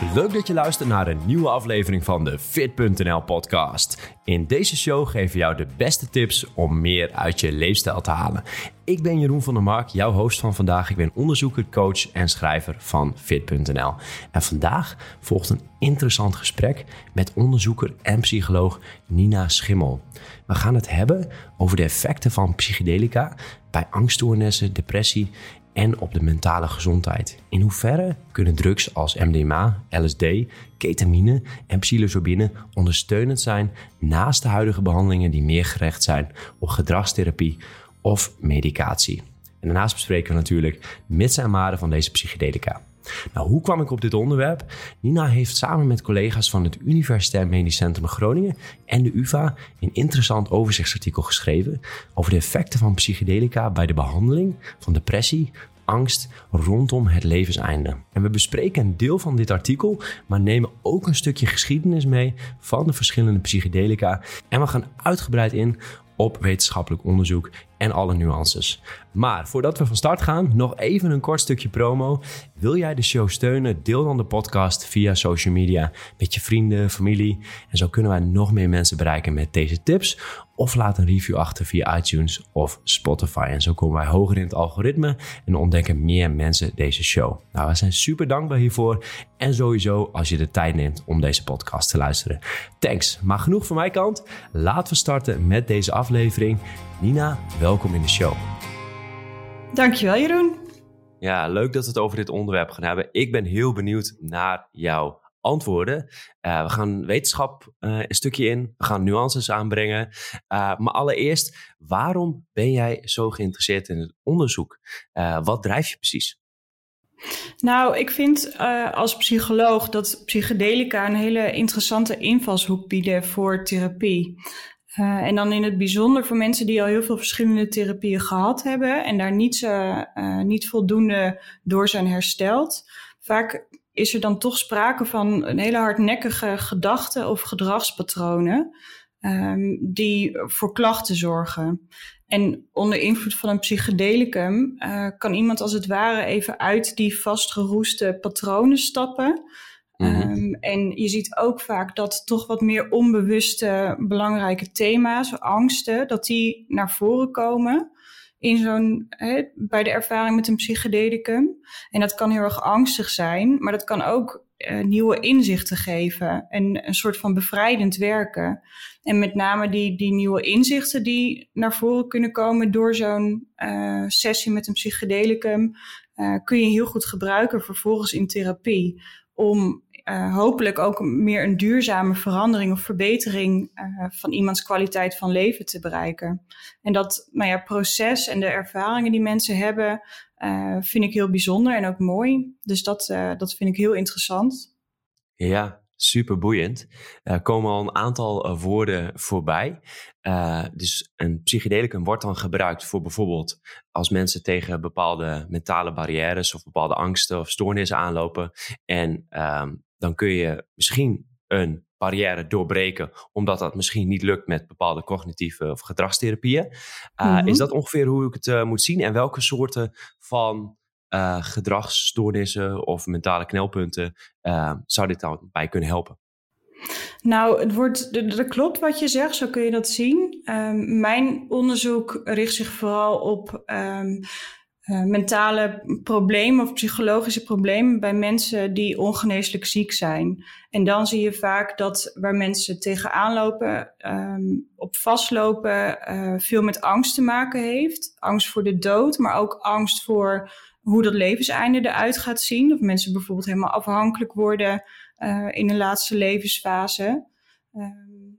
Leuk dat je luistert naar een nieuwe aflevering van de Fit.nl podcast. In deze show geven we jou de beste tips om meer uit je leefstijl te halen. Ik ben Jeroen van der Mark, jouw host van vandaag. Ik ben onderzoeker, coach en schrijver van Fit.nl. En vandaag volgt een interessant gesprek met onderzoeker en psycholoog Nina Schimmel. We gaan het hebben over de effecten van psychedelica bij angststoornissen, depressie en op de mentale gezondheid. In hoeverre kunnen drugs als MDMA, LSD, ketamine en psilocybine ondersteunend zijn naast de huidige behandelingen die meer gericht zijn op gedragstherapie of medicatie? En daarnaast bespreken we natuurlijk mits en maren van deze psychedelica. Nou, hoe kwam ik op dit onderwerp? Nina heeft samen met collega's van het Universitair Medisch Centrum Groningen en de UvA een interessant overzichtsartikel geschreven over de effecten van psychedelica bij de behandeling van depressie, angst rondom het levenseinde. En we bespreken een deel van dit artikel, maar nemen ook een stukje geschiedenis mee van de verschillende psychedelica. En we gaan uitgebreid in op wetenschappelijk onderzoek en alle nuances. Maar voordat we van start gaan, nog even een kort stukje promo. Wil jij de show steunen? Deel dan de podcast via social media met je vrienden, familie. En zo kunnen wij nog meer mensen bereiken met deze tips. Of laat een review achter via iTunes of Spotify. En zo komen wij hoger in het algoritme en ontdekken meer mensen deze show. Nou, we zijn super dankbaar hiervoor. En sowieso als je de tijd neemt om deze podcast te luisteren. Thanks. Maar genoeg van mijn kant. Laten we starten met deze aflevering. Nina, welkom in de show. Dankjewel Jeroen. Ja, leuk dat we het over dit onderwerp gaan hebben. Ik ben heel benieuwd naar jouw antwoorden. Uh, we gaan wetenschap uh, een stukje in, we gaan nuances aanbrengen. Uh, maar allereerst, waarom ben jij zo geïnteresseerd in het onderzoek? wat drijft je precies? Nou, ik vind als psycholoog dat psychedelica een hele interessante invalshoek bieden voor therapie. Uh, en dan in het bijzonder voor mensen die al heel veel verschillende therapieën gehad hebben en daar niet, uh, niet voldoende door zijn hersteld. Vaak is er dan toch sprake van een hele hardnekkige gedachten of gedragspatronen um, die voor klachten zorgen. En onder invloed van een psychedelicum kan iemand als het ware even uit die vastgeroeste patronen stappen. Mm um, en je ziet ook vaak dat toch wat meer onbewuste belangrijke thema's, angsten, dat die naar voren komen in zo'n, bij de ervaring met een psychedelicum. En dat kan heel erg angstig zijn, maar dat kan ook uh, nieuwe inzichten geven en een soort van bevrijdend werken. En met name die, die nieuwe inzichten die naar voren kunnen komen door zo'n uh, sessie met een psychedelicum, uh, kun je heel goed gebruiken vervolgens in therapie. Om uh, hopelijk ook meer een duurzame verandering of verbetering uh, van iemands kwaliteit van leven te bereiken. En dat nou ja, proces en de ervaringen die mensen hebben, uh, vind ik heel bijzonder en ook mooi. Dus dat, dat vind ik heel interessant. Ja, super boeiend. Er komen al een aantal woorden voorbij. Dus een psychedelicum wordt dan gebruikt voor bijvoorbeeld als mensen tegen bepaalde mentale barrières of bepaalde angsten of stoornissen aanlopen. En um, dan kun je misschien een barrière doorbreken, omdat dat misschien niet lukt met bepaalde cognitieve of gedragstherapieën. Uh, mm-hmm. Is dat ongeveer hoe ik het uh, moet zien? En welke soorten van uh, gedragsstoornissen of mentale knelpunten zou dit dan bij kunnen helpen? Nou, het wordt, dat klopt wat je zegt, zo kun je dat zien. Um, mijn onderzoek richt zich vooral op um, uh, mentale problemen of psychologische problemen bij mensen die ongeneeslijk ziek zijn. En dan zie je vaak dat waar mensen tegenaan lopen, um, op vastlopen, uh, veel met angst te maken heeft. Angst voor de dood, maar ook angst voor hoe dat levenseinde eruit gaat zien. Of mensen bijvoorbeeld helemaal afhankelijk worden uh, in de laatste levensfase.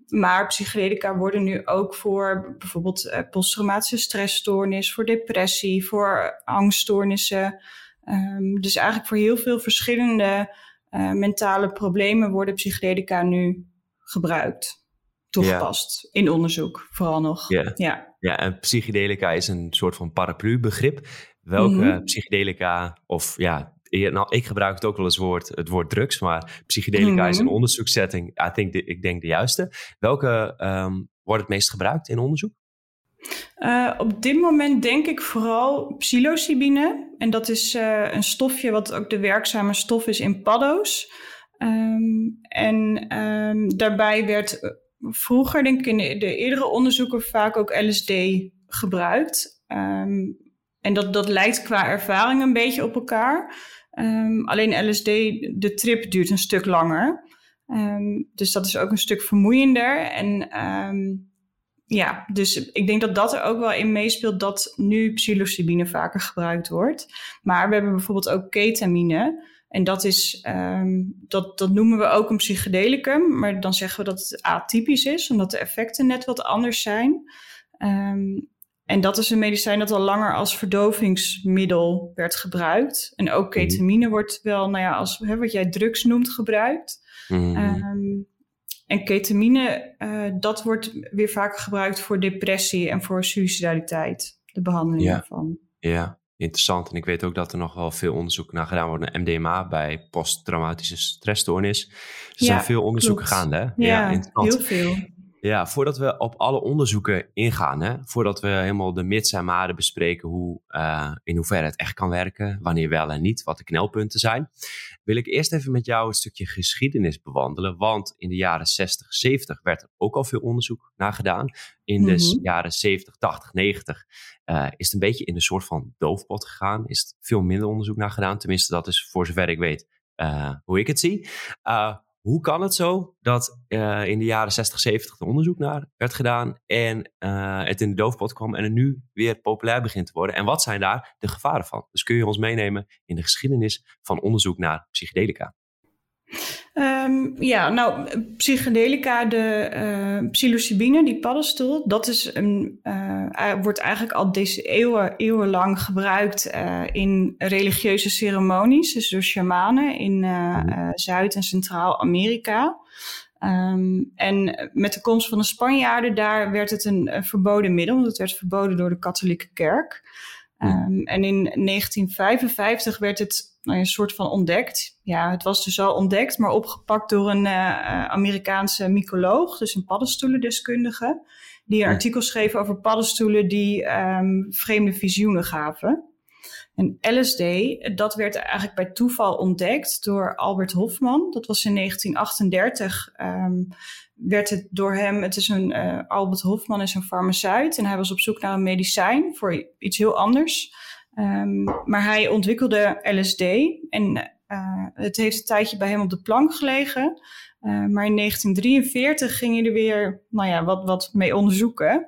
Maar psychedelica worden nu ook voor bijvoorbeeld uh, posttraumatische stressstoornis, voor depressie, voor angststoornissen. Um, dus eigenlijk voor heel veel verschillende uh, mentale problemen worden psychedelica nu gebruikt. Toegepast in onderzoek, vooral nog. Yeah. Ja. ja, en psychedelica is een soort van paraplu-begrip. Welke mm -hmm. psychedelica, of ja, nou, ik gebruik het ook wel eens woord, het woord drugs, maar psychedelica mm -hmm. is een mhm. onderzoekssetting. I think de, ik denk de juiste. Welke um, wordt het meest gebruikt in onderzoek? Uh, op dit moment denk ik vooral psilocybine. En dat is uh, een stofje wat ook de werkzame stof is in paddo's. Ehm, en ehm, daarbij werd eh, vroeger, denk ik in de, eerdere onderzoeken, vaak ook LSD gebruikt. Ehm, en dat, dat lijkt qua ervaring een beetje op elkaar. Alleen LSD, de trip duurt een stuk langer. dus dat is ook een stuk vermoeiender. En ja, dus ik denk dat dat er ook wel in meespeelt dat nu psilocybine vaker gebruikt wordt. Maar we hebben bijvoorbeeld ook ketamine. En dat, is, ehm, dat, dat noemen we ook een psychedelicum, maar dan zeggen we dat het atypisch is, omdat de effecten net wat anders zijn. Ehm, en dat is een medicijn dat al langer als verdovingsmiddel werd gebruikt. En ook mhm. ketamine wordt wel, nou ja, als hè, wat jij drugs noemt, gebruikt. Mm. en ketamine, uh, dat wordt weer vaak gebruikt voor depressie en voor suicidaliteit, de behandeling ja. daarvan. Ja, interessant. En ik weet ook dat er nog wel veel onderzoek naar gedaan wordt naar MDMA bij posttraumatische stressstoornis. Er zijn veel onderzoeken gaande. Hè? Ja, ja heel veel. Ja, voordat we op alle onderzoeken ingaan, hè, voordat we helemaal de mits en maden bespreken, hoe, uh, in hoeverre het echt kan werken, wanneer wel en niet, wat de knelpunten zijn, wil ik eerst even met jou een stukje geschiedenis bewandelen. Want in de jaren 60, 70 werd er ook al veel onderzoek naar gedaan. In de mhm. jaren 70, 80, 90 uh, is het een beetje in een soort van doofpot gegaan. Is veel minder onderzoek naar gedaan. Tenminste, dat is voor zover ik weet uh, hoe ik het zie. Hoe kan het zo dat uh, in de jaren 60, 70 er onderzoek naar werd gedaan en uh, het in de doofpot kwam en het nu weer populair begint te worden? En wat zijn daar de gevaren van? Dus kun je ons meenemen in de geschiedenis van onderzoek naar psychedelica? Um, ja, nou, psychedelica, de uh, psilocybine, die paddenstoel, dat is een, uh, wordt eigenlijk al deze eeuwen, eeuwenlang gebruikt uh, in religieuze ceremonies, dus door shamanen in mhm. Zuid- en Centraal-Amerika. Um, en met de komst van de Spanjaarden daar werd het een, een verboden middel, want het werd verboden door de katholieke kerk. Um, en in 1955 werd het een soort van ontdekt. Ja, het was dus al ontdekt, maar opgepakt door een uh, Amerikaanse mycoloog, dus een paddenstoelendeskundige, die een artikel schreef over paddenstoelen die um, vreemde visioenen gaven. En LSD, dat werd eigenlijk bij toeval ontdekt door Albert Hofman. Dat was in 1938. Um, ehm, werd het door hem, het is een, uh, Albert Hofman is een farmaceut en hij was op zoek naar een medicijn voor iets heel anders. Um, maar hij ontwikkelde LSD en uh, het heeft een tijdje bij hem op de plank gelegen. Uh, maar in 1943 ging hij er weer nou ja, wat, wat mee onderzoeken.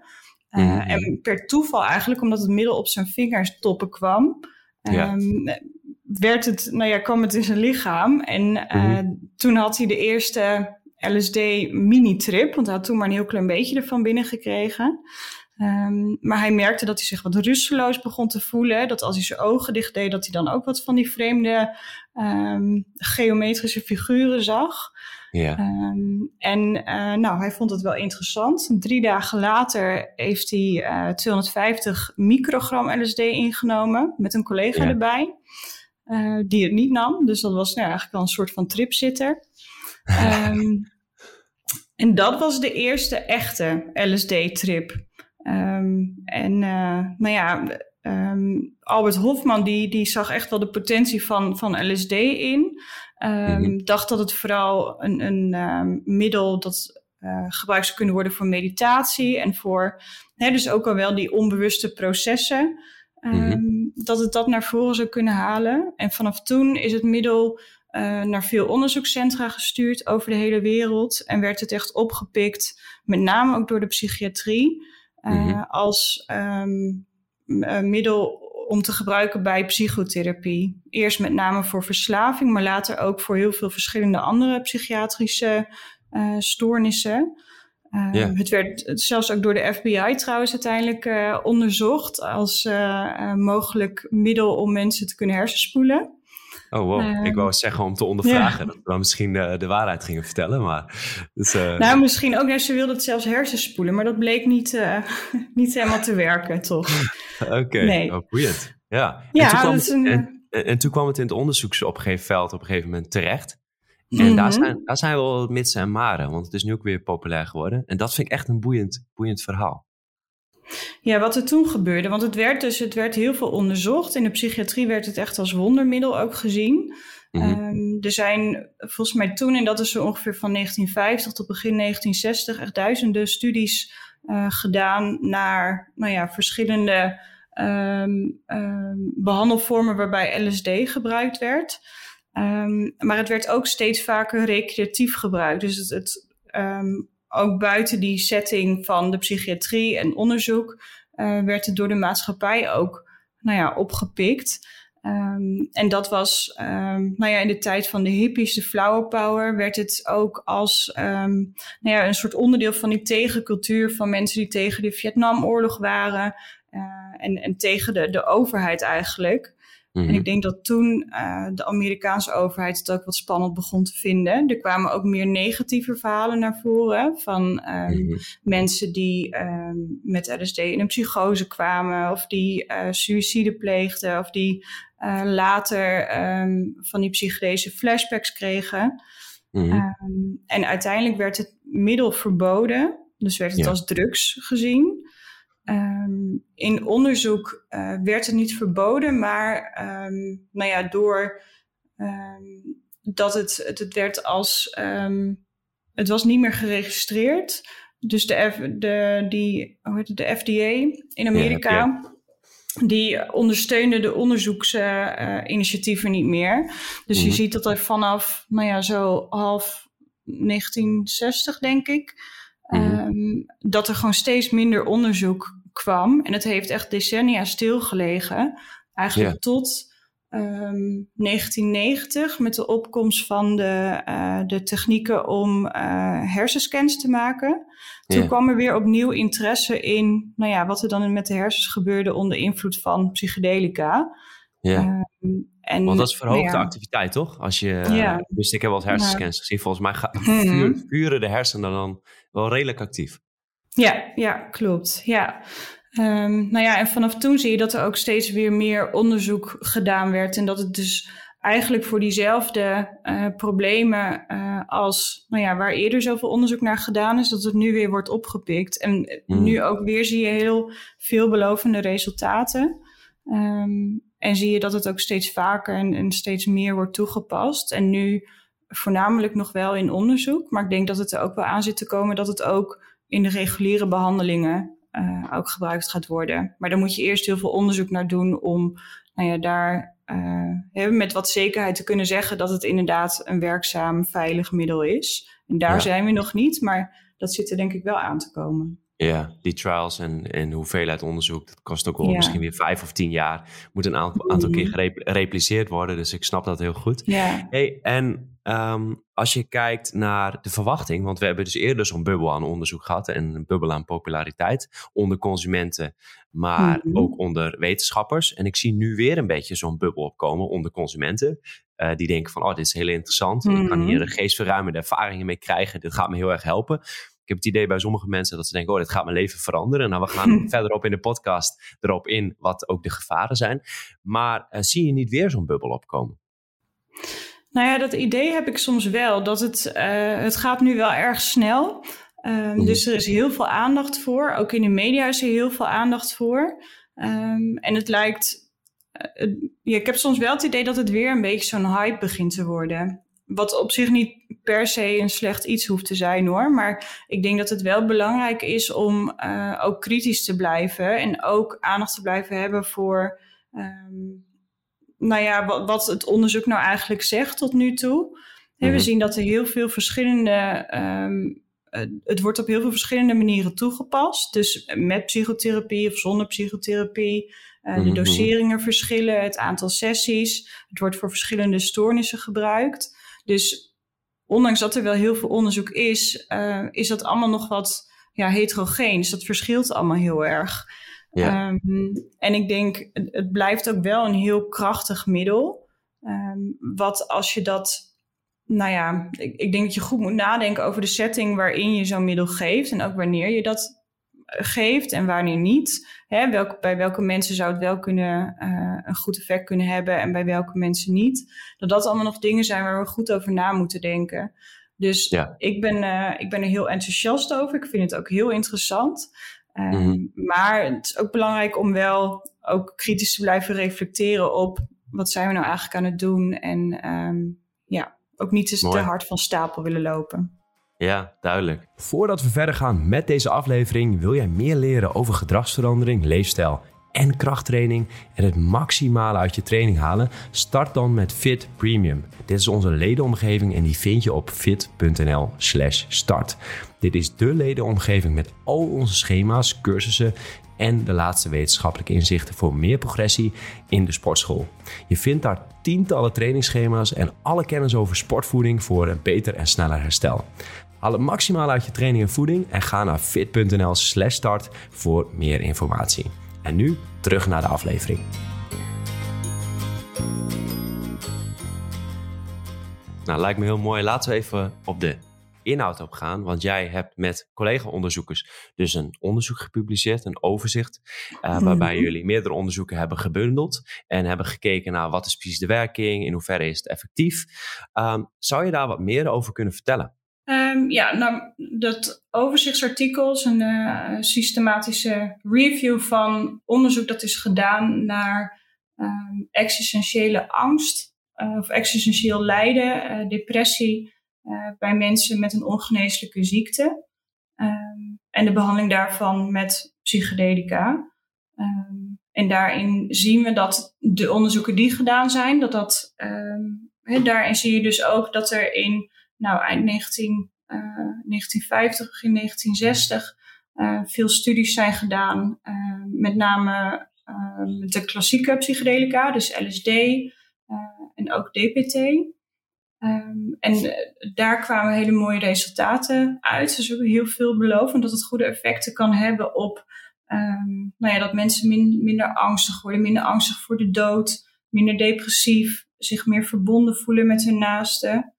Uh, mm -hmm. En per toeval eigenlijk, omdat het middel op zijn vingerstoppen kwam, ja. um, werd het, nou ja, kwam het in zijn lichaam. En mm -hmm. toen had hij de eerste LSD mini-trip, want hij had toen maar een heel klein beetje ervan binnengekregen. Um, maar hij merkte dat hij zich wat rusteloos begon te voelen. Dat als hij zijn ogen dicht deed, dat hij dan ook wat van die vreemde um, geometrische figuren zag. Ja. Um, en uh, nou, hij vond het wel interessant. Drie dagen later heeft hij uh, 250 microgram LSD ingenomen met een collega ja. erbij. Uh, die het niet nam. Dus dat was nou, eigenlijk wel een soort van tripzitter. en dat was de eerste echte LSD-trip. Um, en uh, nou ja, um, Albert Hofman die, die zag echt wel de potentie van, van LSD in. Um, mm-hmm. Dacht dat het vooral een, een middel dat uh, gebruikt zou kunnen worden voor meditatie en voor hè, dus ook al wel die onbewuste processen. Mm-hmm. Dat het dat naar voren zou kunnen halen. En vanaf toen is het middel uh, naar veel onderzoekscentra gestuurd over de hele wereld. En werd het echt opgepikt, met name ook door de psychiatrie. Mm als um, middel om te gebruiken bij psychotherapie. Eerst met name voor verslaving, maar later ook voor heel veel verschillende andere psychiatrische uh, stoornissen. Uh, yeah. Het werd zelfs ook door de FBI trouwens uiteindelijk uh, onderzocht als mogelijk middel om mensen te kunnen hersenspoelen. Oh wow, ik wou zeggen om te ondervragen. Ja. Dat we misschien de, de, waarheid gingen vertellen. Maar, dus, uh... Nou, misschien ook. Ze wilde het zelfs hersenspoelen. Maar dat bleek niet, uh, niet helemaal te werken, toch? Oké, okay. nee. oh, boeiend. Ja, ja en, toen kwam het, een... en, en, toen kwam het in het onderzoeksopgeven veld op een gegeven moment terecht. En daar, zijn, daar zijn wel mitsen en maren. Want het is nu ook weer populair geworden. En dat vind ik echt een boeiend, boeiend verhaal. Ja, wat er toen gebeurde, want het werd dus het werd heel veel onderzocht. In de psychiatrie werd het echt als wondermiddel ook gezien. Mm er zijn volgens mij toen, en dat is zo ongeveer van 1950 tot begin 1960, echt duizenden studies uh, gedaan naar nou ja, verschillende um, um, behandelvormen waarbij LSD gebruikt werd. Maar het werd ook steeds vaker recreatief gebruikt. Dus het, het ook buiten die setting van de psychiatrie en onderzoek uh, werd het door de maatschappij ook nou ja, opgepikt. Um, en dat was, um, nou ja, in de tijd van de hippies, de flower power, werd het ook als um, nou ja, een soort onderdeel van die tegencultuur van mensen die tegen de Vietnamoorlog waren uh, en, en tegen de, de overheid eigenlijk. En ik mhm. denk dat toen uh, de Amerikaanse overheid het ook wat spannend begon te vinden. Er kwamen ook meer negatieve verhalen naar voren van um, mensen die um, met LSD in een psychose kwamen, of die uh, suïcide pleegden, of die uh, later um, van die psychedelische flashbacks kregen. Mm en uiteindelijk werd het middel verboden, dus werd het ja. als drugs gezien. Um, in onderzoek uh, werd het niet verboden, maar um, nou ja, door um, dat het, het, het werd als het was niet meer geregistreerd. Dus de, F, de, die, hoe heet het, de FDA in Amerika, ja, die ondersteunde de onderzoeksinitiatieven uh, niet meer. Dus mm. je ziet dat er vanaf, nou ja, zo half 1960 denk ik, mm. dat er gewoon steeds minder onderzoek kwam. En het heeft echt decennia stilgelegen. Eigenlijk tot um, 1990 met de opkomst van de, uh, de technieken om uh, hersenscans te maken. Toen kwam er weer opnieuw interesse in nou ja, wat er dan met de hersens gebeurde onder invloed van psychedelica. Ja. Um, en, Want dat is verhoogde ja. activiteit, toch? Als je, ja. Dus ik heb wel eens hersenscans gezien. Volgens mij mm vuren de hersenen dan wel redelijk actief. Ja, ja, klopt. Ja. Um, nou ja, en vanaf toen zie je dat er ook steeds weer meer onderzoek gedaan werd. En dat het dus eigenlijk voor diezelfde uh, problemen uh, als nou ja, waar eerder zoveel onderzoek naar gedaan is, dat het nu weer wordt opgepikt. En mm. nu ook weer zie je heel veelbelovende resultaten. Um, en zie je dat het ook steeds vaker en, en steeds meer wordt toegepast. En nu voornamelijk nog wel in onderzoek. Maar ik denk dat het er ook wel aan zit te komen dat het ook in de reguliere behandelingen uh, ook gebruikt gaat worden. Maar daar moet je eerst heel veel onderzoek naar doen om nou ja, daar uh, met wat zekerheid te kunnen zeggen dat het inderdaad een werkzaam, veilig middel is. En daar ja. zijn we nog niet, maar dat zit er denk ik wel aan te komen. Ja, die trials en, en hoeveelheid onderzoek, dat kost ook wel ja. misschien weer vijf of tien jaar. Moet een aantal, aantal keer gerepliceerd worden, dus ik snap dat heel goed. Ja. Hey, en Um, als je kijkt naar de verwachting, want we hebben dus eerder zo'n bubbel aan onderzoek gehad en een bubbel aan populariteit onder consumenten, maar mm -hmm. ook onder wetenschappers. En ik zie nu weer een beetje zo'n bubbel opkomen onder consumenten. Uh, die denken van, oh, dit is heel interessant. Mm -hmm. Ik kan hier een geestverruimende ervaringen mee krijgen. Dit gaat me heel erg helpen. Ik heb het idee bij sommige mensen dat ze denken, oh, dit gaat mijn leven veranderen. Nou, we gaan verderop in de podcast erop in wat ook de gevaren zijn. Maar uh, zie je niet weer zo'n bubbel opkomen? Nou ja, dat idee heb ik soms wel. Dat het, uh, het gaat nu wel erg snel. Um, dus er is heel veel aandacht voor. Ook in de media is er heel veel aandacht voor. Um, en het lijkt. Uh, ja, ik heb soms wel het idee dat het weer een beetje zo'n hype begint te worden. Wat op zich niet per se een slecht iets hoeft te zijn hoor. Maar ik denk dat het wel belangrijk is om uh, ook kritisch te blijven. En ook aandacht te blijven hebben voor. Um, nou ja, wat, wat, het onderzoek nou eigenlijk zegt tot nu toe. Mm-hmm. We zien dat er heel veel verschillende. Um, het wordt op heel veel verschillende manieren toegepast. Dus met psychotherapie of zonder psychotherapie. Uh, mm-hmm. De doseringen verschillen, het aantal sessies. Het wordt voor verschillende stoornissen gebruikt. Dus ondanks dat er wel heel veel onderzoek is, uh, is dat allemaal nog wat ja, heterogeen. Dus dat verschilt allemaal heel erg. Ja. Um, en ik denk, het, het, blijft ook wel een heel krachtig middel. Um, wat als je dat, nou ja, ik, ik, denk dat je goed moet nadenken over de setting waarin je zo'n middel geeft. En ook wanneer je dat eh, geeft en wanneer niet. Hè, welke, bij welke mensen zou het wel kunnen, uh, een goed effect kunnen hebben en bij welke mensen niet. Dat dat allemaal nog dingen zijn waar we goed over na moeten denken. Dus ja. ik, ben, uh, ik ben er heel enthousiast over. Ik vind het ook heel interessant. Um, mm-hmm. Maar het is ook belangrijk om wel ook kritisch te blijven reflecteren op wat zijn we nou eigenlijk aan het doen? En ehm, ja, ook niet te, te hard van stapel willen lopen. Ja, duidelijk. Voordat we verder gaan met deze aflevering, wil jij meer leren over gedragsverandering, leefstijl en krachttraining en het maximale uit je training halen? Start dan met Fit Premium. Dit is onze ledenomgeving en die vind je op fit.nl/slash start. Dit is de ledenomgeving met al onze schema's, cursussen en de laatste wetenschappelijke inzichten voor meer progressie in de sportschool. Je vindt daar tientallen trainingsschema's en alle kennis over sportvoeding voor een beter en sneller herstel. Haal het maximaal uit je training en voeding en ga naar fit.nl/slash start voor meer informatie. En nu terug naar de aflevering. Nou, lijkt me heel mooi. Laten we even op de inhoud op gaan. Want jij hebt met collega-onderzoekers dus een onderzoek gepubliceerd, een overzicht, uh, waarbij mhm. jullie meerdere onderzoeken hebben gebundeld en hebben gekeken naar wat is precies de werking, in hoeverre is het effectief. Um, zou je daar wat meer over kunnen vertellen? Um, ja, nou, dat overzichtsartikel is een uh, systematische review van onderzoek dat is gedaan naar um, existentiële angst uh, of existentieel lijden, uh, depressie bij mensen met een ongeneeslijke ziekte. Um, en de behandeling daarvan met psychedelica. en daarin zien we dat de onderzoeken die gedaan zijn, dat dat, daarin zie je dus ook dat er in nou, eind 19, uh, 1950, begin 1960 uh, veel studies zijn gedaan, uh, met name uh, met de klassieke psychedelica, dus LSD en ook DPT. Um, en daar kwamen hele mooie resultaten uit. Dus hebben heel veel beloven dat het goede effecten kan hebben op um, nou ja, dat mensen min, minder angstig worden, minder angstig voor de dood, minder depressief, zich meer verbonden voelen met hun naasten.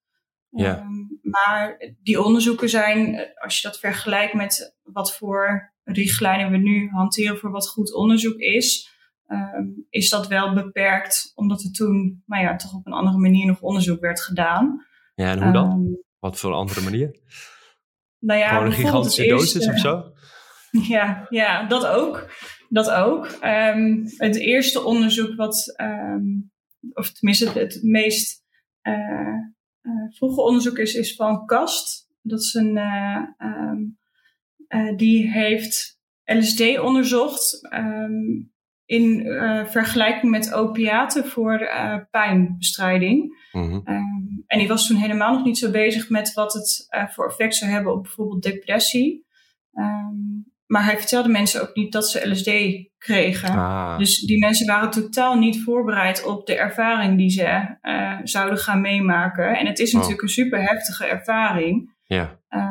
Ja. Um, maar die onderzoeken zijn, als je dat vergelijkt met wat voor richtlijnen we nu hanteren voor wat goed onderzoek is, um, is dat wel beperkt, omdat er toen, nou ja, toch op een andere manier nog onderzoek werd gedaan. Ja, en hoe dan? Um, wat voor een andere manier? Nou ja, Gewoon een gigantische dosis of zo? Ja, ja, dat ook. Dat ook. het eerste onderzoek wat, of tenminste het, meest uh, uh, vroege onderzoek is, is van Kast. Dat is een, uh, um, uh, die heeft LSD onderzocht um, in vergelijking met opiaten voor pijnbestrijding. Mm -hmm. um, en die was toen helemaal nog niet zo bezig met wat het voor effect zou hebben op bijvoorbeeld depressie. Maar hij vertelde mensen ook niet dat ze LSD kregen. Ah. Dus die mensen waren totaal niet voorbereid op de ervaring die ze uh, zouden gaan meemaken. En het is oh. natuurlijk een super heftige ervaring. Ja. Uh,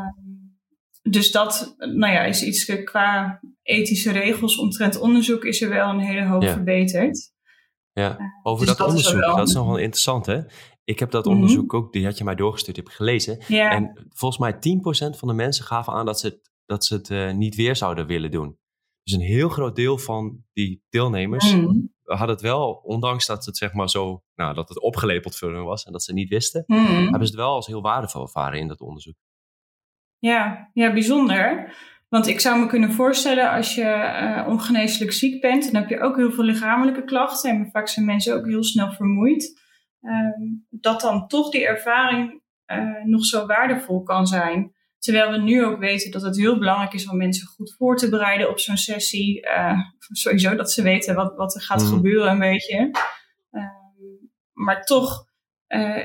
dus dat nou ja, is iets qua ethische regels omtrent onderzoek is er wel een hele hoop ja. verbeterd. Ja, eh, over dus dat, onderzoek, dat is nog wel interessant hè. Ik heb dat mhm. onderzoek ook, die had je mij doorgestuurd, heb gelezen. Ja. En volgens mij 10% van de mensen gaven aan dat ze het dat ze het uh, niet weer zouden willen doen. Dus een heel groot deel van die deelnemers mm. hadden het wel, ondanks dat het zeg maar zo, nou, dat het opgelepeld voor hun was en dat ze niet wisten, mm. hebben ze het wel als heel waardevol ervaren in dat onderzoek. Ja, ja, bijzonder. Want ik zou me kunnen voorstellen, als je uh, ongeneeslijk ziek bent, dan heb je ook heel veel lichamelijke klachten. En vaak zijn mensen ook heel snel vermoeid. Uh, dat dan toch die ervaring uh, nog zo waardevol kan zijn. Terwijl we nu ook weten dat het heel belangrijk is om mensen goed voor te bereiden op zo'n sessie. Uh, sowieso dat ze weten wat, wat er gaat mhm. gebeuren een beetje. Uh, maar toch uh,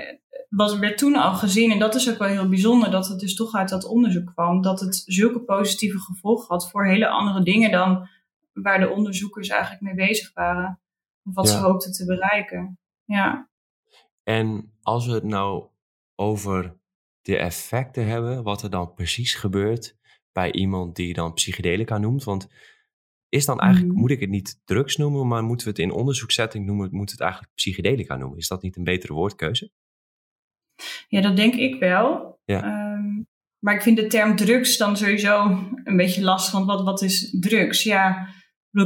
was, werd toen al gezien, en dat is ook wel heel bijzonder, dat het dus toch uit dat onderzoek kwam, dat het zulke positieve gevolgen had voor hele andere dingen dan waar de onderzoekers eigenlijk mee bezig waren. Of wat ze hoopten te bereiken. Ja. En als we het nou over de effecten hebben, wat er dan precies gebeurt bij iemand die dan psychedelica noemt. Want is dan eigenlijk, mhm. moet ik het niet drugs noemen, maar moeten we het in onderzoeksetting noemen, moeten we het eigenlijk psychedelica noemen? Is dat niet een betere woordkeuze? Ja, dat denk ik wel. Ja. Um, maar ik vind de term drugs dan sowieso een beetje lastig, want wat, wat is drugs? Ja,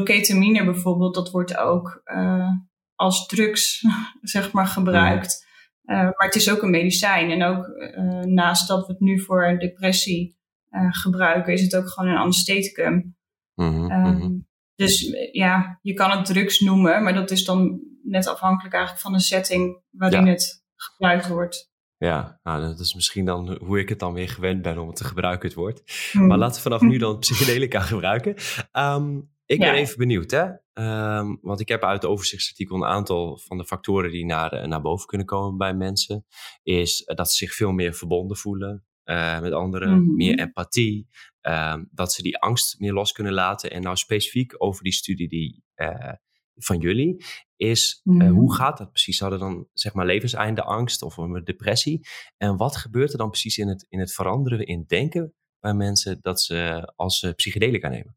ketamine bijvoorbeeld, dat wordt ook uh, als drugs, zeg maar, gebruikt. Uh, maar het is ook een medicijn. En ook uh, naast dat we het nu voor depressie uh, gebruiken, is het ook gewoon een anestheticum. Mm -hmm, um, Dus ja, je kan het drugs noemen, maar dat is dan net afhankelijk eigenlijk van de setting waarin het gebruikt wordt. Ja, nou, dat is misschien dan hoe ik het dan weer gewend ben om het te gebruiken, het woord. Hmm. Maar laten we vanaf nu dan psychedelica gebruiken. Ehm, ik ben even benieuwd, hè? Um, want ik heb uit het overzichtsartikel een aantal van de factoren die naar, eh, naar boven kunnen komen bij mensen. Is dat ze zich veel meer verbonden voelen uh, met anderen, mhm. meer empathie, uh, dat ze die angst meer los kunnen laten. En nou specifiek over die studie die, uh, van jullie, is mm. hoe gaat dat precies? Hadden dan zeg maar levenseinde angst of een depressie? En wat gebeurt er dan precies in het, in het veranderen in denken bij mensen dat ze als ze psychedelica nemen?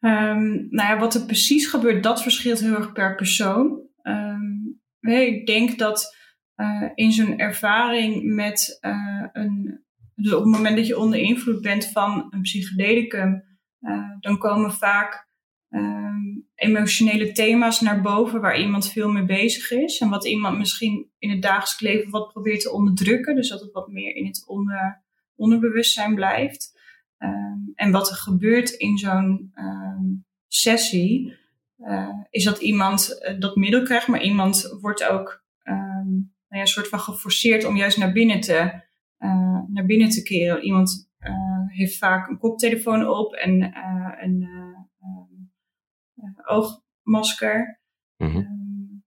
Um, nou ja, wat er precies gebeurt, dat verschilt heel erg per persoon. Um, ik denk dat uh, in zo'n ervaring met uh, een. Dus op het moment dat je onder invloed bent van een psychedelicum, uh, dan komen vaak um, emotionele thema's naar boven waar iemand veel mee bezig is. En wat iemand misschien in het dagelijks leven wat probeert te onderdrukken. Dus dat het wat meer in het onder, onderbewustzijn blijft. Um, en wat er gebeurt in zo'n um, sessie, uh, is dat iemand uh, dat middel krijgt, maar iemand wordt ook um, nou ja, een soort van geforceerd om juist naar binnen te, uh, naar binnen te keren. Iemand heeft vaak een koptelefoon op en een oogmasker. Mm -hmm.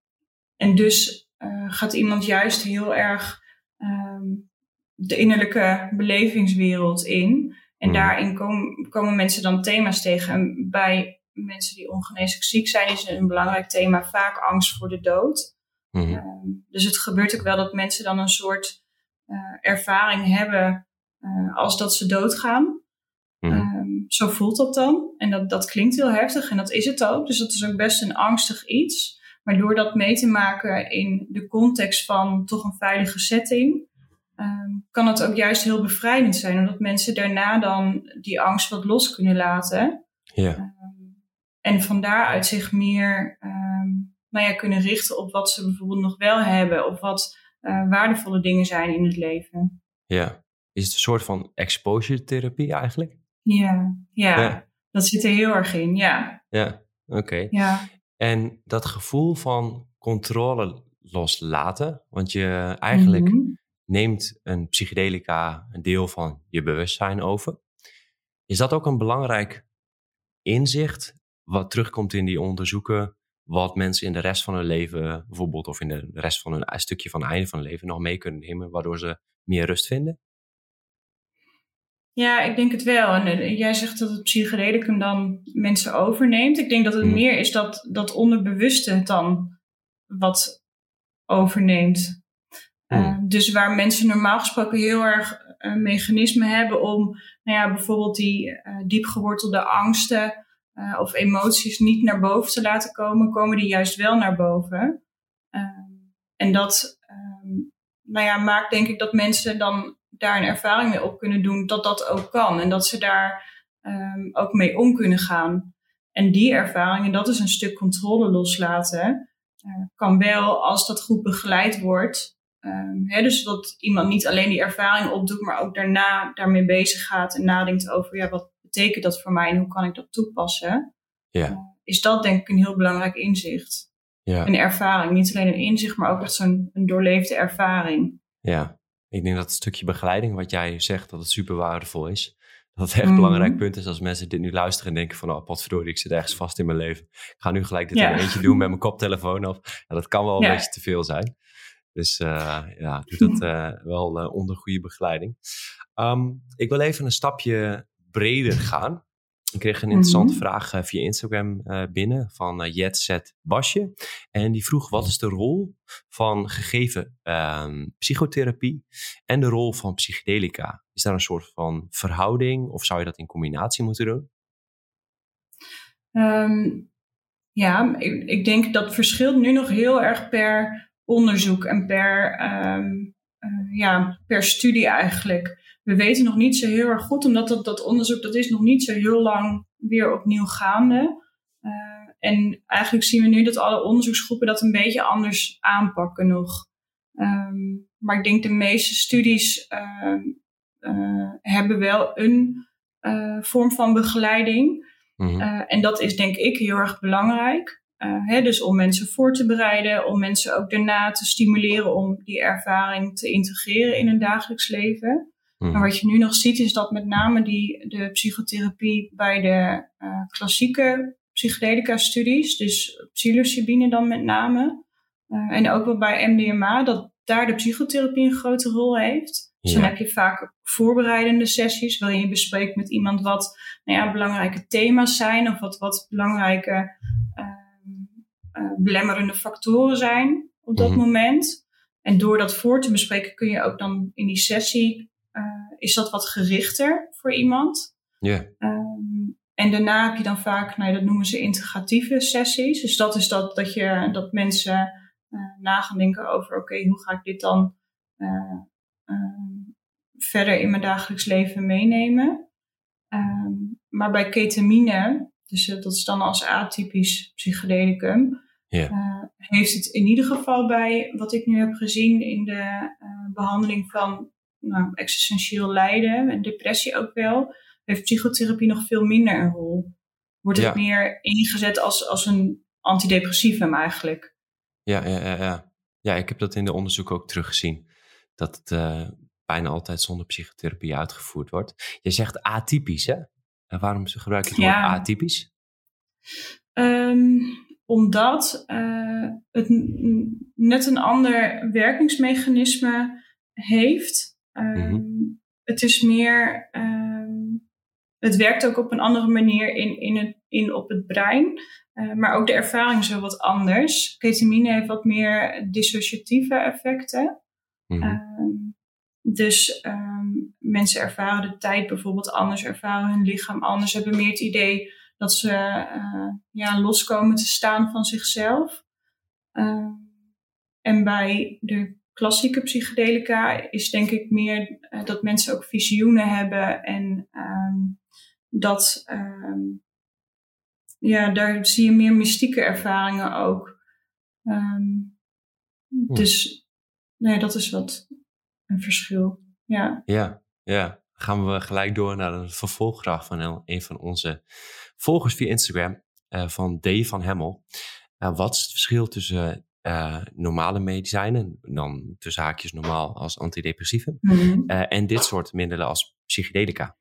en dus gaat iemand juist heel erg de innerlijke belevingswereld in. En hmm. daarin komen, komen mensen dan thema's tegen. En bij mensen die ongeneeslijk ziek zijn, is een belangrijk thema vaak angst voor de dood. Hmm. Ehm, dus het gebeurt ook wel dat mensen dan een soort uh, ervaring hebben uh, als dat ze doodgaan. Hmm. Um, zo voelt dat dan. En dat, dat klinkt heel heftig en dat is het ook. Dus dat is ook best een angstig iets. Maar door dat mee te maken in de context van toch een veilige setting, um, kan het ook juist heel bevrijdend zijn, omdat mensen daarna dan die angst wat los kunnen laten. Ja. Um, en van daaruit zich meer um, nou ja, kunnen richten op wat ze bijvoorbeeld nog wel hebben, of wat uh, waardevolle dingen zijn in het leven. Ja, is het een soort van exposure therapie eigenlijk? Ja, ja, ja. dat zit er heel erg in, ja. Ja, oké. Ja. En dat gevoel van controle loslaten, want je eigenlijk mm -hmm neemt een psychedelica een deel van je bewustzijn over. Is dat ook een belangrijk inzicht wat terugkomt in die onderzoeken, wat mensen in de rest van hun leven bijvoorbeeld, of in de rest van een stukje van het einde van hun leven nog mee kunnen nemen, waardoor ze meer rust vinden? Ja, ik denk het wel. En eh, jij zegt dat het psychedelicum dan mensen overneemt. Ik denk dat het hmm. meer is dat dat onderbewuste dan wat overneemt. Ehm, dus waar mensen normaal gesproken heel erg uh, mechanismen hebben om, nou ja, bijvoorbeeld die uh, diepgewortelde angsten uh, of emoties niet naar boven te laten komen, komen die juist wel naar boven. Ehm, en dat, um, nou ja, maakt denk ik dat mensen dan daar een ervaring mee op kunnen doen dat dat ook kan en dat ze daar ook mee om kunnen gaan. En die ervaring, en dat is een stuk controle loslaten, kan wel als dat goed begeleid wordt. Um, dus dat iemand niet alleen die ervaring opdoet, maar ook daarna daarmee bezig gaat en nadenkt over ja, wat betekent dat voor mij en hoe kan ik dat toepassen. Ja. Uh, is dat denk ik een heel belangrijk inzicht. Ja. Een ervaring, niet alleen een inzicht, maar ook echt zo'n een doorleefde ervaring. Ja, ik denk dat het stukje begeleiding wat jij zegt, dat het super waardevol is. Dat het echt een mm. belangrijk punt is als mensen dit nu luisteren en denken van, oh, potverdorie, ik zit ergens vast in mijn leven. Ik ga nu gelijk dit ja. in eentje doen met mijn koptelefoon op. Ja, dat kan wel een beetje te veel zijn. Dus uh, ja, doe dat uh, wel uh, onder goede begeleiding. Um, ik wil even een stapje breder gaan. Ik kreeg een interessante mm -hmm. vraag via Instagram binnen van Jetset Basje. En die vroeg: wat is de rol van gegeven um, psychotherapie en de rol van psychedelica? Is daar een soort van verhouding of zou je dat in combinatie moeten doen? Um, ja, ik, ik denk dat verschilt nu nog heel erg per onderzoek en per, um, uh, ja, per studie eigenlijk. We weten nog niet zo heel erg goed, omdat dat, dat onderzoek dat is nog niet zo heel lang weer opnieuw gaande. Uh, en eigenlijk zien we nu dat alle onderzoeksgroepen dat een beetje anders aanpakken nog. Um, maar ik denk de meeste studies uh, hebben wel een vorm van begeleiding. Mm -hmm. en dat is denk ik heel erg belangrijk. Hè, dus om mensen voor te bereiden, om mensen ook daarna te stimuleren om die ervaring te integreren in hun dagelijks leven. Maar Mhm. wat je nu nog ziet is dat met name die, de psychotherapie bij de uh, klassieke psychedelica-studies, dus psilocybine dan met name, uh, en ook wel bij MDMA, dat daar de psychotherapie een grote rol heeft. Dus Ja. dan heb je vaak voorbereidende sessies waarin je bespreekt met iemand wat nou ja, belangrijke thema's zijn of wat, wat belangrijke uh, belemmerende factoren zijn op dat Mhm. moment. En door dat voor te bespreken kun je ook dan in die sessie, uh, is dat wat gerichter voor iemand. Ja. Um, en daarna heb je dan vaak, nou, dat noemen ze integratieve sessies. Dus dat is dat, dat, je, dat mensen uh, na gaan denken over, oké, okay, hoe ga ik dit dan uh, verder in mijn dagelijks leven meenemen. Um, maar bij ketamine, dus dat is dan als atypisch psychedelicum, yeah. uh, heeft het in ieder geval bij wat ik nu heb gezien in de uh, behandeling van nou, existentieel lijden en depressie ook wel, heeft psychotherapie nog veel minder een rol. Wordt het Ja. meer ingezet als, als een antidepressivum eigenlijk. Ja, ja, ja, ja. ja, ik heb dat in de onderzoek ook teruggezien. Dat het uh, bijna altijd zonder psychotherapie uitgevoerd wordt. Je zegt atypisch, hè? En waarom gebruik je het woord Ja. atypisch? Um, omdat uh, het net een ander werkingsmechanisme heeft. Um, Mhm. Het is meer. Um, het werkt ook op een andere manier in, in, het, in op het brein. Uh, maar ook de ervaring is wel wat anders. Ketamine heeft wat meer dissociatieve effecten. Mhm. Um, dus mensen ervaren de tijd bijvoorbeeld anders, ervaren hun lichaam anders, hebben meer het idee dat ze uh, ja, loskomen te staan van zichzelf. Uh, en bij de klassieke psychedelica is denk ik meer uh, dat mensen ook visioenen hebben en um, dat um, ja, daar zie je meer mystieke ervaringen ook. Um, Hm. Dus nee, dat is wat een verschil. Ja. Ja, ja. Gaan we gelijk door naar een vervolgvraag van een van onze volgers via Instagram, eh, van D. van Hemmel. Eh, wat is het verschil tussen eh, normale medicijnen, dan tussen haakjes normaal als antidepressieven, Mhm. eh, en dit soort middelen als psychedelica?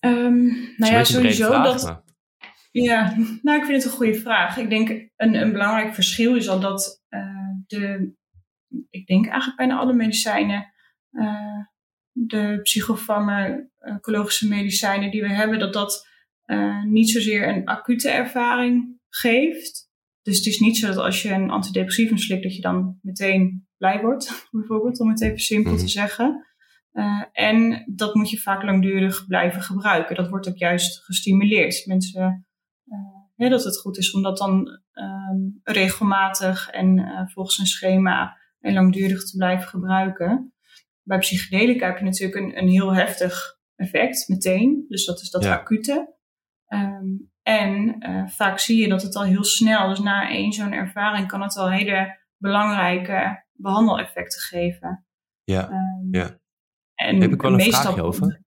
Ehm, nou ja, sowieso vraag, dat. maar- Ja, nou, ik vind het een goede vraag. Ik denk een, een belangrijk verschil is al dat de, ik denk eigenlijk bijna alle medicijnen, de psychofarmacologische medicijnen die we hebben, dat dat eh, niet zozeer een acute ervaring geeft. Dus het is niet zo dat als je een antidepressivum slikt, dat je dan meteen blij wordt, bijvoorbeeld, om het even simpel Mhm. te zeggen. Uh, en dat moet je vaak langdurig blijven gebruiken. Dat wordt ook juist gestimuleerd. Mensen, uh, ja, dat het goed is om dat dan um, regelmatig en uh, volgens een schema en langdurig te blijven gebruiken. Bij psychedelica heb je natuurlijk een, een heel heftig effect meteen. Dus dat is dat Ja. acute. Um, en uh, vaak zie je dat het al heel snel, dus na één zo'n ervaring, kan het al hele belangrijke behandeleffecten geven. Ja, Um, ja. En Daar heb ik wel een vraagje over.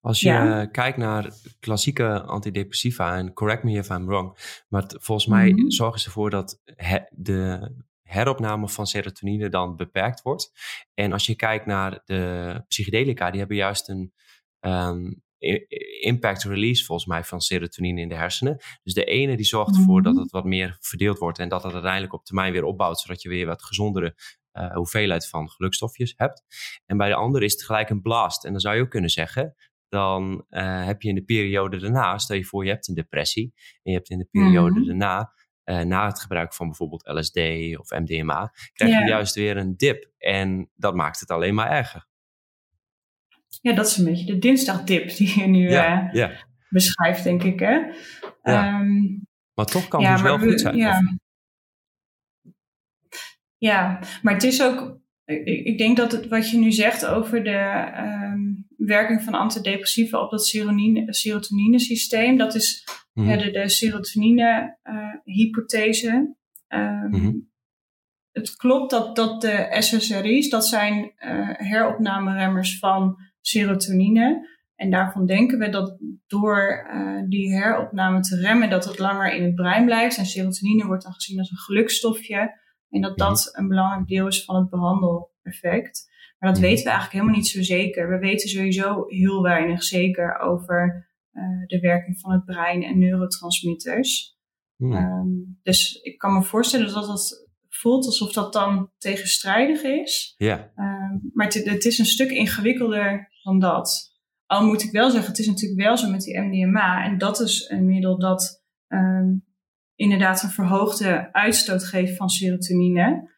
Als je Ja. eh, kijkt naar klassieke antidepressiva, en correct me if I'm wrong, maar het- volgens mij Mhm. zorgen ze ervoor dat he- de heropname van serotonine dan beperkt wordt. En als je kijkt naar de psychedelica, die hebben juist een ehm, impact release volgens mij van serotonine in de hersenen. Dus de ene die zorgt ervoor dat Mhm. het wat meer verdeeld wordt en dat het uiteindelijk op termijn weer opbouwt, zodat je weer wat gezondere eh, hoeveelheid van gelukstofjes hebt. En bij de andere is het gelijk een blast. En dan zou je ook kunnen zeggen, dan eh, heb je in de periode daarna, stel je voor je hebt een depressie, en je hebt in de periode Mhm. daarna, eh, na het gebruik van bijvoorbeeld LSD of MDMA, krijg je juist weer een dip. En dat maakt het alleen maar erger. Ja, dat is een beetje de dinsdagdip die je nu Ja, eh, ja. beschrijft, denk ik. Hè? Ja. Ehm, Maar toch kan het dus wel we- goed zijn. Ja. Of- ja, maar het is ook. Ik, ik denk dat het, wat je nu zegt over de ehm, werking van antidepressiva op dat serotonine, serotonine-systeem, dat is Mhm. de, de serotonine-hypothese. Ehm, Mhm. Het klopt dat, dat de SSRI's, dat zijn eh heropnameremmers van serotonine. En daarvan denken we dat door uh, die heropname te remmen, dat het langer in het brein blijft. En serotonine wordt dan gezien als een gelukstofje. En dat dat mhm. een belangrijk deel is van het behandeleffect. Maar dat mhm. weten we eigenlijk helemaal niet zo zeker. We weten sowieso heel weinig zeker over uh, de werking van het brein en neurotransmitters. Hmm. Um, dus ik kan me voorstellen dat dat voelt alsof dat dan tegenstrijdig is. Ja. Um, maar het, het, is een stuk ingewikkelder dan dat. Al moet ik wel zeggen, het is natuurlijk wel zo met die MDMA. En dat is een middel dat um, inderdaad een verhoogde uitstoot geeft van serotonine.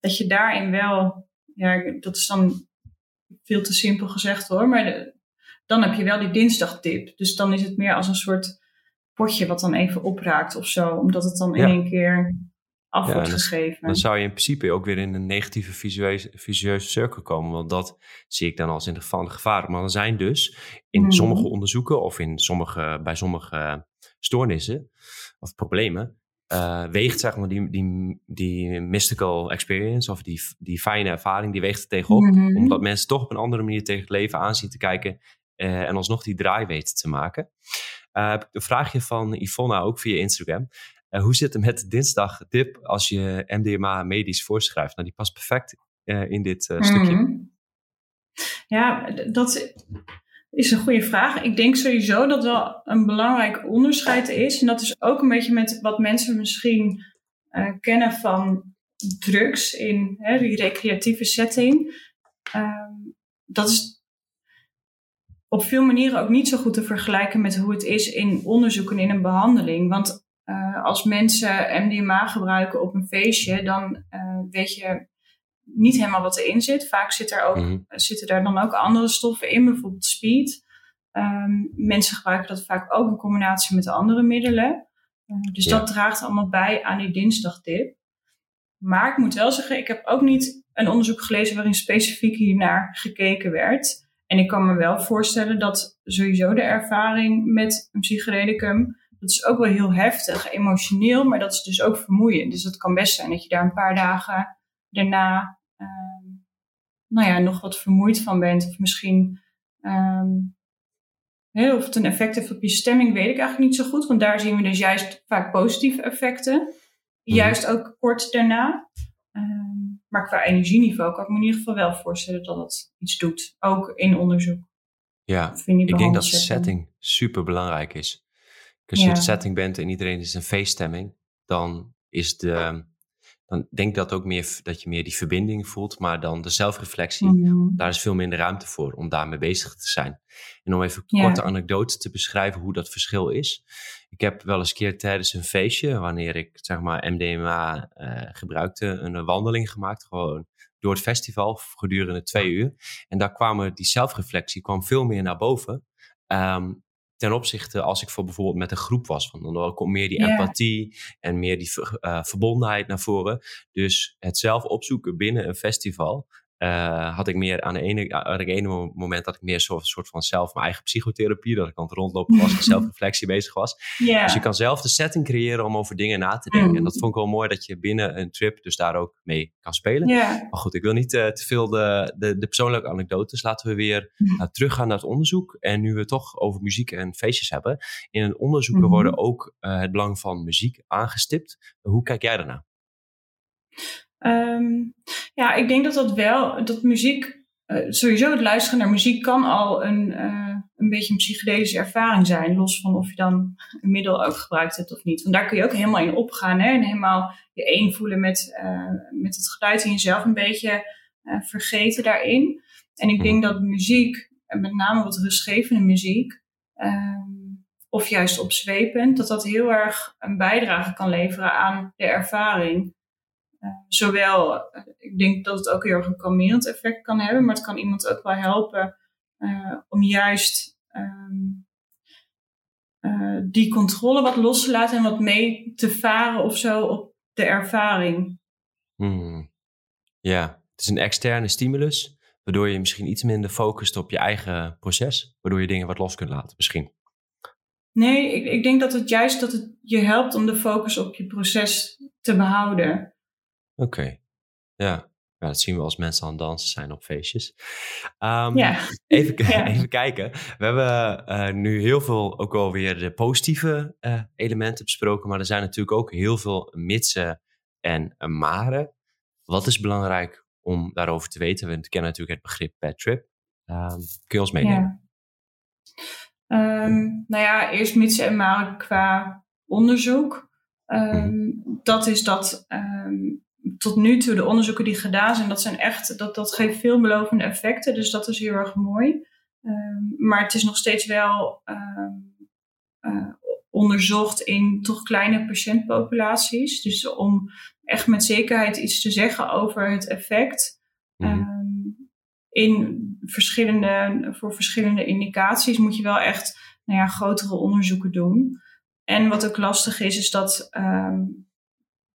dat je daarin wel, ja, dat is dan veel te simpel gezegd hoor, maar de, dan heb je wel die dinsdagtip. Dus dan is het meer als een soort potje wat dan even opraakt of zo, omdat het dan in één keer af wordt geschreven. Dan zou je in principe ook weer in een negatieve visueuze, visueuze cirkel komen, want dat zie ik dan als in de geval gevaar. Maar er zijn dus in mhm. sommige onderzoeken of in sommige, bij sommige stoornissen of problemen, uh, weegt zeg maar die, die, die mystical experience of die, die fijne ervaring, die weegt er tegenop. Mhm. Omdat mensen toch op een andere manier tegen het leven aanzien te kijken uh, en alsnog die draai weten te maken. Uh, heb ik een vraagje van Yvonne ook via Instagram. Uh, hoe zit het met dinsdag dip als je MDMA medisch voorschrijft? Nou, die past perfect in dit stukje. Mhm. Ja, dat is een goede vraag. Ik denk sowieso dat wel een belangrijk onderscheid is. En dat is ook een beetje met wat mensen misschien kennen van drugs in hè, die recreatieve setting. Ehm, dat is op veel manieren ook niet zo goed te vergelijken met hoe het is in onderzoeken in een behandeling. Want uh, als mensen MDMA gebruiken op een feestje, dan uh, weet je niet helemaal wat erin zit. Vaak zit er ook, mm zitten daar dan ook andere stoffen in, bijvoorbeeld speed. Um, mensen gebruiken dat vaak ook in combinatie met andere middelen. Uh, dus dat draagt allemaal bij aan die dinsdagtip. Maar ik moet wel zeggen, ik heb ook niet een onderzoek gelezen waarin specifiek hiernaar gekeken werd. En ik kan me wel voorstellen dat sowieso de ervaring met een psychedelicum, dat is ook wel heel heftig, emotioneel, maar dat is dus ook vermoeiend. Dus het kan best zijn dat je daar een paar dagen daarna, uh, nou ja, nog wat vermoeid van bent. Of misschien, um, of het een effect heeft op je stemming, weet ik eigenlijk niet zo goed. Want daar zien we dus juist vaak positieve effecten. Mhm. Juist ook kort daarna. Maar qua energieniveau kan ik me in ieder geval wel voorstellen dat het iets doet. Ook in onderzoek. Ja, ik denk dat setting super belangrijk is. Als je in de setting bent en iedereen is een feeststemming, dan is de, dan denk ik dat ook meer dat je meer die verbinding voelt, maar dan de zelfreflectie, mhm. daar is veel minder ruimte voor om daarmee bezig te zijn. En om even een korte anekdote te beschrijven hoe dat verschil is. Ik heb wel eens keer tijdens een feestje, wanneer ik zeg maar MDMA uh, gebruikte, een wandeling gemaakt, gewoon door het festival gedurende twee uur. En daar kwam die zelfreflectie kwam veel meer naar boven. Um, ten opzichte als ik voor bijvoorbeeld met een groep was. Want dan komt meer die empathie en meer die uh, verbondenheid naar voren. Dus het zelf opzoeken binnen een festival uh, had ik meer aan de ene, aan het ene moment dat ik meer een soort van zelf mijn eigen psychotherapie, dat ik aan het rondlopen was en zelfreflectie bezig was. Yeah. Dus je kan zelf de setting creëren om over dingen na te denken. En dat mm. vond ik wel mooi dat je binnen een trip dus daar ook mee kan spelen. Yeah. Maar goed, ik wil niet uh, te veel de, de, de, persoonlijke anekdotes. Laten we weer uh, teruggaan naar het onderzoek. En nu we toch over muziek en feestjes hebben. In een onderzoek mm -hmm. worden ook het belang van muziek aangestipt. Hoe kijk jij daarnaar? Um, ja, ik denk dat dat wel, dat muziek, uh, sowieso het luisteren naar muziek kan al een, uh, een beetje een psychedelische ervaring zijn. Los van of je dan een middel ook gebruikt hebt of niet. Want daar kun je ook helemaal in opgaan. Hè? En helemaal je één voelen met, uh, met het geluid en jezelf een beetje vergeten daarin. En ik denk dat muziek, en met name wat rustgevende muziek, um, of juist opzwepend, dat dat heel erg een bijdrage kan leveren aan de ervaring. Uh, zowel, uh, ik denk dat het ook heel erg een kalmerend effect kan hebben, maar het kan iemand ook wel helpen uh, om juist um, die controle wat los te laten en wat mee te varen of zo op de ervaring. Hmm. Ja, het is een externe stimulus, waardoor je misschien iets minder focust op je eigen proces, waardoor je dingen wat los kunt laten, misschien. Nee, ik, ik denk dat het juist dat het je helpt om de focus op je proces te behouden. Oké, ja. Ja, dat zien we als mensen aan het dansen zijn op feestjes. Um, ja. Even, even kijken. We hebben uh, nu heel veel ook alweer de positieve uh, elementen besproken. Maar er zijn natuurlijk ook heel veel mitsen en maren. Wat is belangrijk om daarover te weten? We kennen natuurlijk het begrip bad trip. Um, kun je ons meenemen? Ja. Um, nou ja, eerst mitsen en maren qua onderzoek. Um, dat is dat tot nu toe de onderzoeken die gedaan zijn, dat zijn echt, dat, dat geeft veelbelovende effecten. Dus dat is heel erg mooi. maar het is nog steeds wel uh, onderzocht in toch kleine patiëntpopulaties. Dus om echt met zekerheid iets te zeggen over het effect. Mm in verschillende, voor verschillende indicaties moet je wel echt nou ja, grotere onderzoeken doen. En wat ook lastig is, is dat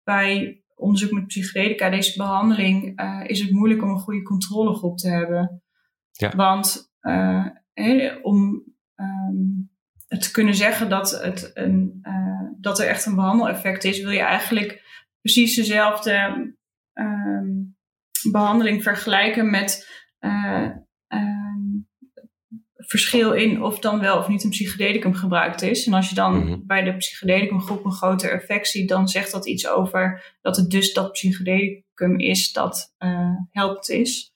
bij onderzoek met psychedelica, deze behandeling, uh, is het moeilijk om een goede controlegroep te hebben. Ja. Want uh, om um, te kunnen zeggen dat, het een, uh, dat er echt een behandeleffect is, wil je eigenlijk precies dezelfde um, behandeling vergelijken met verschil in of dan wel of niet een psychedelicum gebruikt is. En als je dan mm -hmm. bij de psychedelicum groep een groter effect ziet, dan zegt dat iets over dat het dus dat psychedelicum is dat uh, helpt is.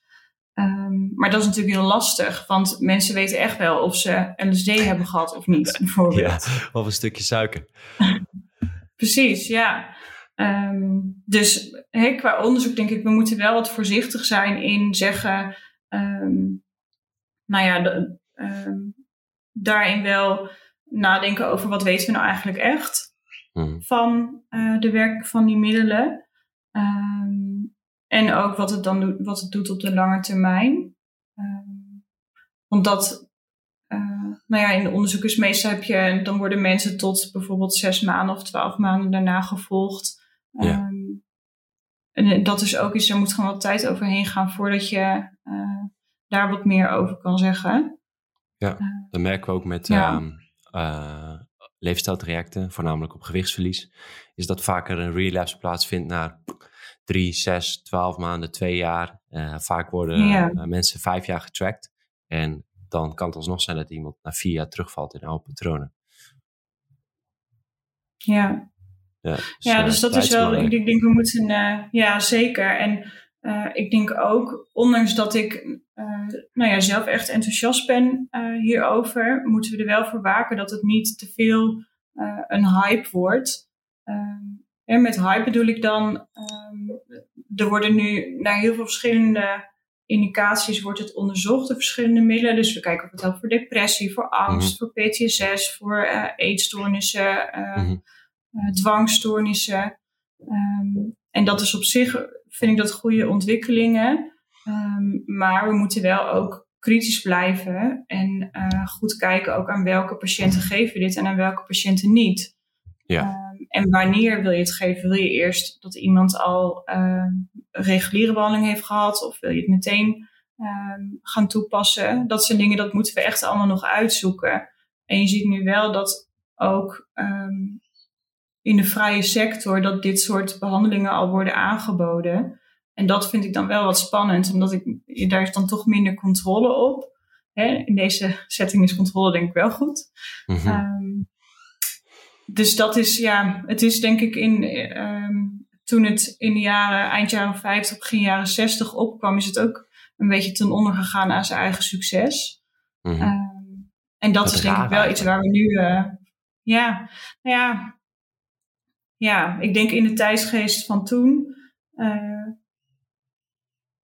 Um, maar dat is natuurlijk heel lastig, want mensen weten echt wel of ze LSD hebben gehad of niet, bijvoorbeeld. Ja, of een stukje suiker. Precies, ja. Um, dus qua onderzoek denk ik, we moeten wel wat voorzichtig zijn in zeggen, um, nou ja, de, daarin wel nadenken over wat weten we nou eigenlijk echt hmm. van uh, de werking van die middelen. En ook wat het dan doet, wat het doet op de lange termijn. Uh, want dat, uh, nou ja, in de onderzoekers meestal heb je, dan worden mensen tot bijvoorbeeld zes maanden of twaalf maanden daarna gevolgd. Ja. Um, en dat is ook iets, er moet gewoon wat tijd overheen gaan voordat je uh, daar wat meer over kan zeggen. Ja, dat merken we ook met ja. uh, leefstijltrajecten, voornamelijk op gewichtsverlies. Is dat vaker een relapse plaatsvindt naar drie, zes, twaalf maanden, twee jaar. Uh, vaak worden mensen vijf jaar getracked. En dan kan het alsnog zijn dat iemand na vier jaar terugvalt in oude patronen. Ja. Ja, dus, ja, dus dat is wel, ik denk, we moeten, ja zeker. En ik denk ook, ondanks dat ik nou ja, zelf echt enthousiast ben hierover, moeten we er wel voor waken dat het niet te veel een hype wordt. Ehm, en met hype bedoel ik dan, um, er worden nu naar heel veel verschillende indicaties wordt het onderzocht, de verschillende middelen. Dus we kijken of het helpt voor depressie, voor angst, mm -hmm. voor PTSS, voor eetstoornissen, uh, mm -hmm. uh, dwangstoornissen. Um, en dat is op zich, vind ik dat goede ontwikkelingen. Um, maar we moeten wel ook kritisch blijven en goed kijken ook aan welke patiënten geven we dit en aan welke patiënten niet. Ja. En wanneer wil je het geven? Wil je eerst dat iemand al uh, reguliere behandeling heeft gehad? Of wil je het meteen gaan toepassen? Dat zijn dingen, dat moeten we echt allemaal nog uitzoeken. En je ziet nu wel dat ook um, in de vrije sector dat dit soort behandelingen al worden aangeboden. En dat vind ik dan wel wat spannend, omdat ik, daar is dan toch minder controle op. Hè? In deze setting is controle denk ik wel goed. Mm -hmm. um, dus dat is, ja, het is denk ik in, um, toen het in de jaren, eind jaren 50, begin jaren 60 opkwam, is het ook een beetje ten onder gegaan aan zijn eigen succes. Mm -hmm. um, en dat, dat is denk ik wel iets waar we nu, uh, ja, nou ja, ja, ik denk in de tijdsgeest van toen, uh,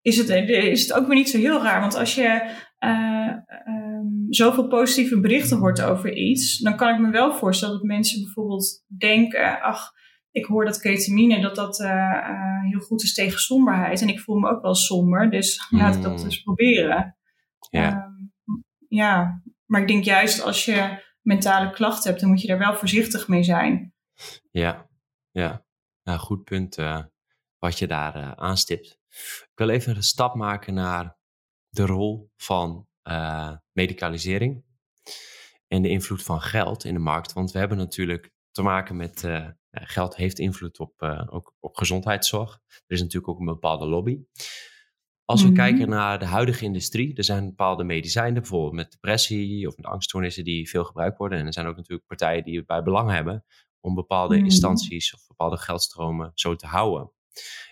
is het, is het ook weer niet zo heel raar. Want als je uh, um, zoveel positieve berichten hoort over iets, dan kan ik me wel voorstellen dat mensen bijvoorbeeld denken: ach, ik hoor dat ketamine dat dat uh, uh, heel goed is tegen somberheid. En ik voel me ook wel somber, dus mm. laat ik dat eens proberen. Ja. Um, ja, maar ik denk juist als je mentale klachten hebt, dan moet je daar wel voorzichtig mee zijn. Ja, ja. Nou, goed punt wat je daar aanstipt. Ik wil even een stap maken naar de rol van uh, medicalisering en de invloed van geld in de markt. Want we hebben natuurlijk te maken met geld heeft invloed op, ook op gezondheidszorg. Er is natuurlijk ook een bepaalde lobby. Als we mhm. kijken naar de huidige industrie, er zijn bepaalde medicijnen, bijvoorbeeld met depressie of met angststoornissen, die veel gebruikt worden. En er zijn ook natuurlijk partijen die bij belang hebben om bepaalde mhm. instanties of bepaalde geldstromen zo te houden.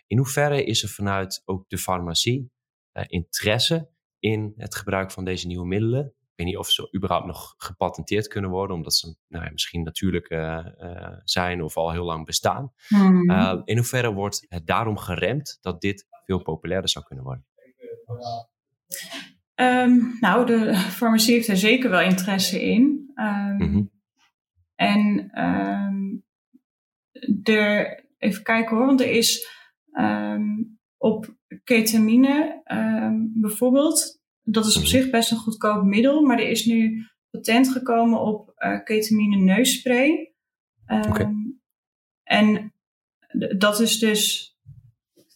In hoeverre is er vanuit ook de farmacie uh, interesse in het gebruik van deze nieuwe middelen? Ik weet niet of ze überhaupt nog gepatenteerd kunnen worden, omdat ze nou ja, misschien natuurlijk uh, zijn of al heel lang bestaan. Mhm. in hoeverre wordt het daarom geremd dat dit veel populairder zou kunnen worden? Um, nou, de farmacie heeft er zeker wel interesse in. Um, En um, er, even kijken hoor, want er is op ketamine bijvoorbeeld, dat is op mhm. zich best een goedkoop middel, maar er is nu patent gekomen op uh, ketamine neusspray. Okay. En dat is dus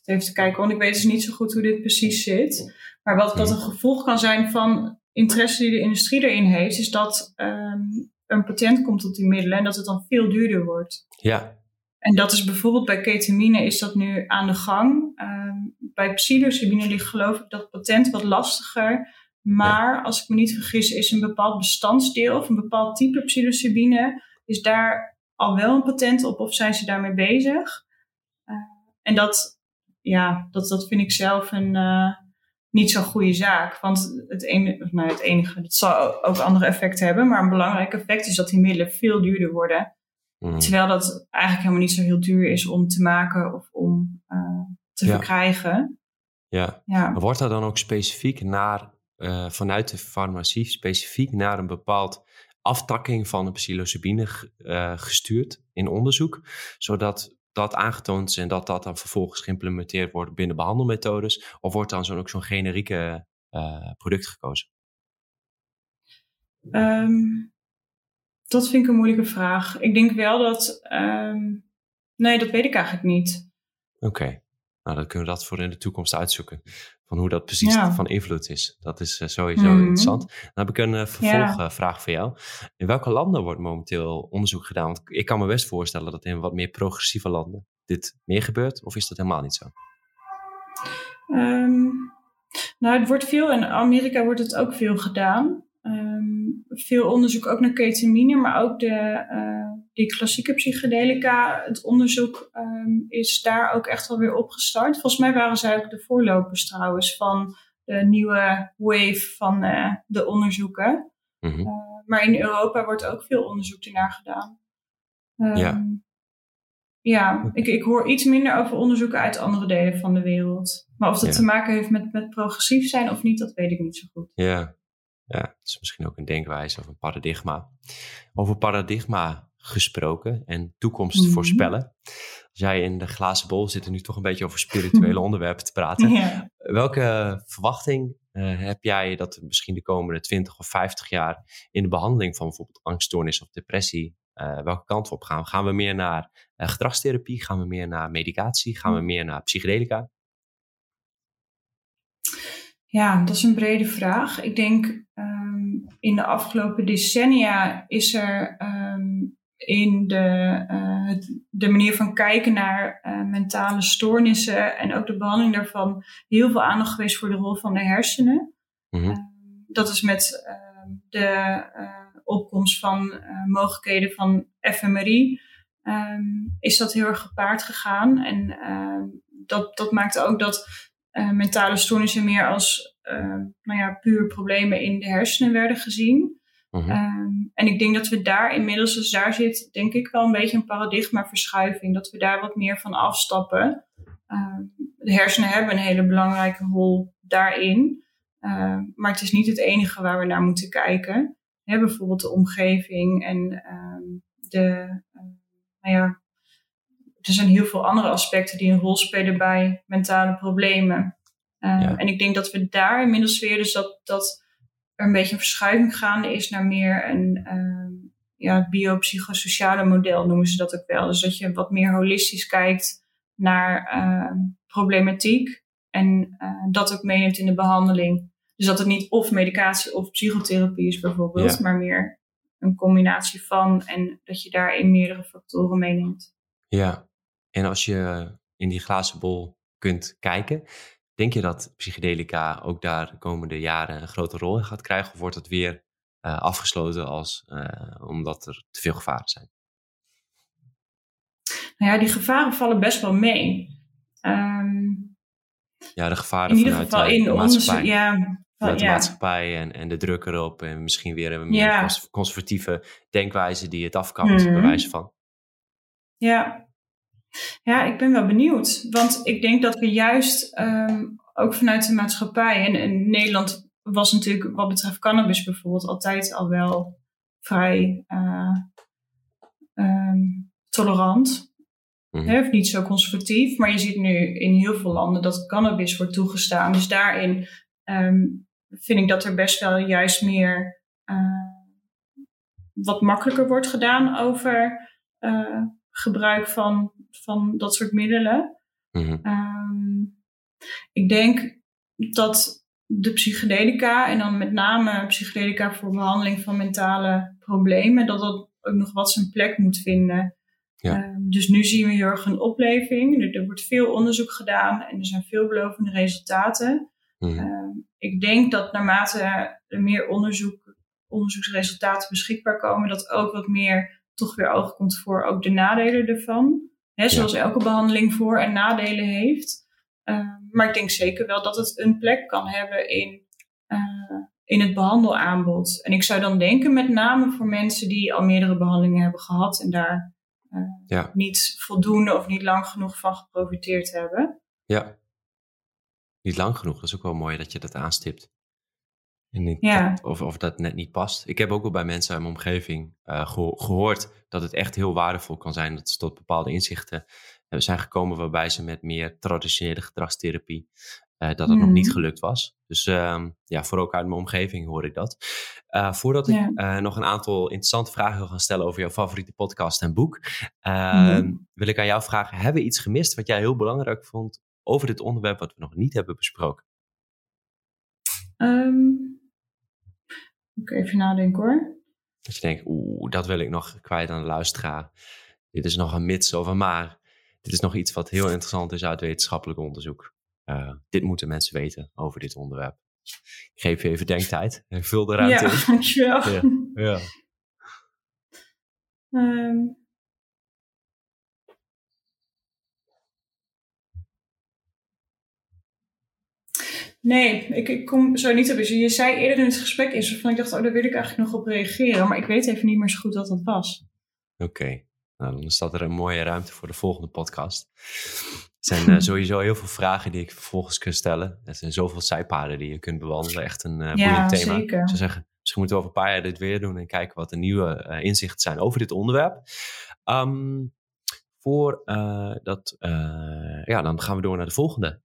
even te kijken, want ik weet dus niet zo goed hoe dit precies zit. Maar wat, wat een gevolg kan zijn van interesse die de industrie erin heeft, is dat um, een patent komt op die middelen en dat het dan veel duurder wordt. Ja. En dat is bijvoorbeeld bij ketamine is dat nu aan de gang. Um, bij psilocybine ligt geloof ik dat patent wat lastiger. Maar als ik me niet vergis, is een bepaald bestandsdeel of een bepaald type psilocybine, is daar al wel een patent op of zijn ze daarmee bezig? Uh, en dat, ja, dat, dat vind ik zelf een uh, niet zo'n goede zaak. Want het, ene, nou, het enige, dat zal ook andere effecten hebben. Maar een belangrijk effect is dat die middelen veel duurder worden. Mm. Terwijl dat eigenlijk helemaal niet zo heel duur is om te maken of om uh, te verkrijgen. Ja. ja. Wordt er dan ook specifiek naar, uh, vanuit de farmacie, specifiek naar een bepaald aftakking van de psilocybine gestuurd in onderzoek, zodat dat aangetoond is en dat dat dan vervolgens geïmplementeerd wordt binnen behandelmethodes? Of wordt dan zo ook zo'n generieke uh, product gekozen? Um, dat vind ik een moeilijke vraag. Ik denk wel dat. Um, nee, dat weet ik eigenlijk niet. Oké. Nou, dan kunnen we dat voor in de toekomst uitzoeken. Van hoe dat precies van invloed is. Dat is uh, sowieso mm interessant. Dan heb ik een uh, vervolgvraag voor jou. In welke landen wordt momenteel onderzoek gedaan? Want ik kan me best voorstellen dat in wat meer progressieve landen dit meer gebeurt. Of is dat helemaal niet zo? Um, nou, het wordt veel. In Amerika wordt het ook veel gedaan. Um, veel onderzoek ook naar ketamine, maar ook de, uh, die klassieke psychedelica. Het onderzoek um, is daar ook echt alweer opgestart. Volgens mij waren zij ook de voorlopers trouwens van de nieuwe wave van uh, de onderzoeken. Mm -hmm. uh, maar in Europa wordt ook veel onderzoek ernaar gedaan. Um, ja, ja ik, ik hoor iets minder over onderzoeken uit andere delen van de wereld. Maar of dat ja. te maken heeft met, met progressief zijn of niet, dat weet ik niet zo goed. Ja, ja, het is misschien ook een denkwijze of een paradigma. Over paradigma gesproken en toekomst mhm. voorspellen. Als jij in de glazen bol zit en nu toch een beetje over spirituele onderwerpen te praten. Welke verwachting uh, heb jij dat misschien de komende 20 of 50 jaar in de behandeling van bijvoorbeeld angststoornis of depressie, uh, welke kant we op gaan? Gaan we meer naar uh, gedragstherapie? Gaan we meer naar medicatie? Gaan we mhm. meer naar psychedelica? Ja, dat is een brede vraag. Ik denk um, in de afgelopen decennia is er um, in de, uh, het, de manier van kijken naar uh, mentale stoornissen en ook de behandeling daarvan heel veel aandacht geweest voor de rol van de hersenen. Mm -hmm. uh, dat is met ehm, de eh, opkomst van mogelijkheden van fMRI. is dat heel erg gepaard gegaan. En dat, dat maakte ook dat mentale stoornissen meer als nou ja, puur problemen in de hersenen werden gezien. Uh -huh. um, en ik denk dat we daar inmiddels, dus daar zit denk ik wel een beetje een paradigmaverschuiving, dat we daar wat meer van afstappen. Um, de hersenen hebben een hele belangrijke rol daarin, uh, maar het is niet het enige waar we naar moeten kijken. Bijvoorbeeld de omgeving en de, nou ja, er zijn heel veel andere aspecten die een rol spelen bij mentale problemen. En ik denk dat we daar inmiddels weer, dus dat, dat er een beetje een verschuiving gaande is naar meer een uh, ja, biopsychosociale model, noemen ze dat ook wel. Dus dat je wat meer holistisch kijkt naar uh, problematiek en uh, dat ook meeneemt in de behandeling. Dus dat het niet of medicatie of psychotherapie is bijvoorbeeld, ja. maar meer een combinatie van en dat je daarin meerdere factoren meeneemt. Ja, en als je in die glazen bol kunt kijken, denk je dat psychedelica ook daar de komende jaren een grote rol in gaat krijgen? Of wordt het weer uh, afgesloten als, uh, omdat er te veel gevaren zijn? Nou ja, die gevaren vallen best wel mee. Um, ja, de gevaren in ieder vanuit geval de, in de onderzoek. maatschappij. Ja, Vanuit de maatschappij en, en de druk erop. En misschien weer een meer cons- conservatieve denkwijze die het afkapt, Mhm. bij wijze van. Ja. Ja, ik ben wel benieuwd. Want ik denk dat we juist ehm, ook vanuit de maatschappij. En, en Nederland was natuurlijk wat betreft cannabis bijvoorbeeld altijd al wel vrij eh, ehm, tolerant. Hè, of niet zo conservatief. Maar je ziet nu in heel veel landen dat cannabis wordt toegestaan. Dus daarin ehm, vind ik dat er best wel juist meer eh, wat makkelijker wordt gedaan over eh, gebruik van, van dat soort middelen. Mhm. Ehm, ik denk dat de psychedelica, en dan met name psychedelica voor behandeling van mentale problemen, dat dat ook nog wat zijn plek moet vinden. Ja. Ehm, dus nu zien we heel erg een opleving. Er, er wordt veel onderzoek gedaan en er zijn veelbelovende resultaten. Mhm. Ehm, ik denk dat naarmate er meer onderzoek, onderzoeksresultaten beschikbaar komen, dat ook wat meer toch weer oog komt voor ook de nadelen ervan. Hè, zoals elke behandeling voor- en nadelen heeft. Ehm, maar ik denk zeker wel dat het een plek kan hebben in, eh, in het behandelaanbod. En ik zou dan denken met name voor mensen die al meerdere behandelingen hebben gehad en daar eh, Ja. niet voldoende of niet lang genoeg van geprofiteerd hebben. Ja. Niet lang genoeg. Dat is ook wel mooi dat je dat aanstipt. En niet Ja. dat- of, of dat net niet past. Ik heb ook wel bij mensen in mijn omgeving eh, geho- gehoord dat het echt heel waardevol kan zijn dat ze tot bepaalde inzichten eh, zijn gekomen waarbij ze met meer traditionele gedragstherapie eh, dat het nog Mhm. niet gelukt was. Dus ehm, ja, voor ook uit mijn omgeving hoor ik dat. Voordat ik Ja. nog een aantal interessante vragen wil gaan stellen over jouw favoriete podcast en boek, eh, Mhm. wil ik aan jou vragen: hebben we iets gemist wat jij heel belangrijk vond over dit onderwerp wat we nog niet hebben besproken? Ehm, moet ik even nadenken hoor. Dat je denkt, oeh, dat wil ik nog kwijt aan de luisteraar. Dit is nog een mits of een maar. Dit is nog iets wat heel interessant is uit wetenschappelijk onderzoek. Eh, dit moeten mensen weten over dit onderwerp. Ik geef je even denktijd. en Vul de ruimte ja, in. dankjewel. Ja. Ja. Ehm, nee, ik, ik kom zo niet op. Dus je zei eerder in het gesprek is waarvan ik dacht, oh, daar wil ik eigenlijk nog op reageren. Maar ik weet even niet meer zo goed wat dat was. Oké, nou, dan staat er een mooie ruimte voor de volgende podcast. Er zijn eh, sowieso heel veel vragen die ik vervolgens kan stellen. Er zijn zoveel zijpaden die je kunt bewandelen. Echt een Ja, boeiend thema. zeker. Ik zou zeggen, misschien moeten we over een paar jaar dit weer doen en kijken wat de nieuwe eh, inzichten zijn over dit onderwerp. Ehm, voor dat, ja, dan gaan we door naar de volgende.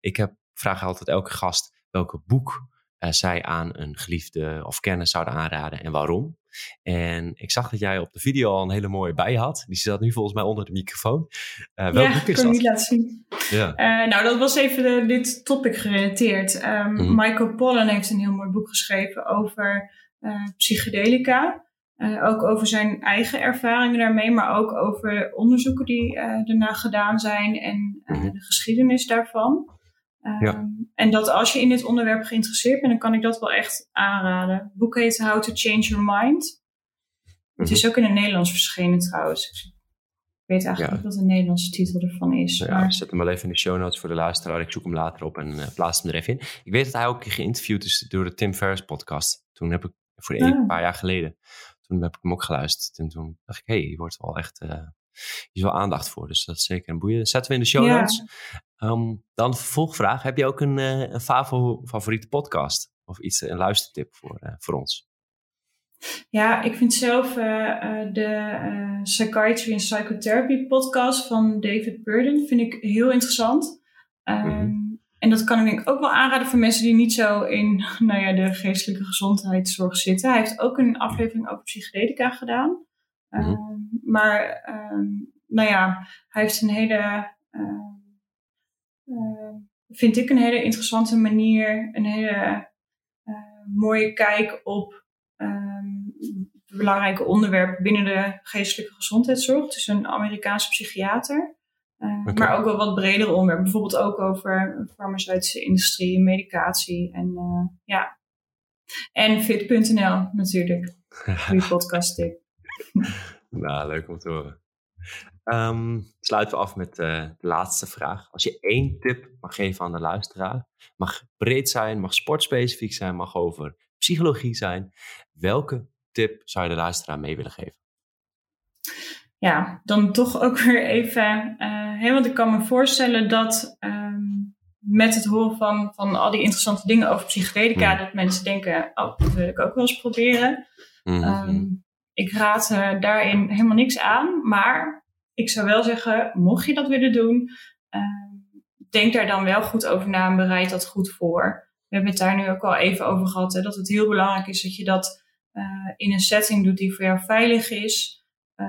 Ik heb, vraag altijd elke gast welke boek eh, zij aan een geliefde of kennis zouden aanraden en waarom. En ik zag dat jij op de video al een hele mooie bij had. Die staat nu volgens mij onder de microfoon. Eh welk ja, boek ik is kan hem niet dat? laten zien. Ja. Eh, nou, dat was even de- dit topic gerelateerd. Ehm, Mhm. Michael Pollan heeft een heel mooi boek geschreven over psychedelica. Ook over zijn eigen ervaringen daarmee, maar ook over onderzoeken die daarna gedaan zijn en Mhm. de geschiedenis daarvan. Ehm, Ja. En dat als je in dit onderwerp geïnteresseerd bent, dan kan ik dat wel echt aanraden. Het boek heet How to Change Your Mind. Het Mhm. is ook in het Nederlands verschenen trouwens. Ik weet eigenlijk Ja. niet wat de Nederlandse titel ervan is. Ja, maar... ik zet hem wel even in de show notes voor de luisteraar. Ik zoek hem later op en eh, plaats hem er even in. Ik weet dat hij ook een keer geïnterviewd is door de Tim Ferriss podcast. Toen heb ik, voor een Ah. paar jaar geleden, toen heb ik hem ook geluisterd. En toen dacht ik, hé, hey, hier wordt wel echt, eh, is wel aandacht voor. Dus dat is zeker een boeien. Dat zetten we in de show Ja. notes. Ehm, dan vervolgvraag. Heb je ook een, eh, een favo- favoriete podcast? Of iets, een luistertip voor, eh, voor ons? Ja, ik vind zelf eh, de Psychiatry and Psychotherapy podcast van David Burden vind ik heel interessant. Ehm, Mhm. En dat kan ik denk ik ook wel aanraden voor mensen die niet zo in nou ja, de geestelijke gezondheidszorg zitten. Hij heeft ook een aflevering over psychedelica gedaan. Mhm. Ehm, maar ehm, nou ja, hij heeft een hele, ehm, eh, vind ik een hele interessante manier, een hele eh, mooie kijk op belangrijke onderwerp binnen de geestelijke gezondheidszorg. Het is een Amerikaanse psychiater. Uh, Maar ook wel wat bredere onderwerpen. Bijvoorbeeld ook over farmaceutische industrie, medicatie en uh, ja. En fit.nl natuurlijk. Goede podcast tip. nou, leuk om te horen. Um, sluiten we af met uh, de laatste vraag. Als je één tip mag geven aan de luisteraar, mag breed zijn, mag sportspecifiek zijn, mag over psychologie zijn. Welke tip zou je de luisteraar mee willen geven? Ja, dan toch ook weer even, uh, want ik kan me voorstellen dat um, met het horen van, van al die interessante dingen over psychedelica, mm. dat mensen denken, oh, dat wil ik ook wel eens proberen. Mm -hmm. um, ik raad uh, daarin helemaal niks aan, maar ik zou wel zeggen, mocht je dat willen doen, uh, denk daar dan wel goed over na en bereid dat goed voor. We hebben het daar nu ook al even over gehad, hè, dat het heel belangrijk is dat je dat uh, in een setting doet die voor jou veilig is. Uh,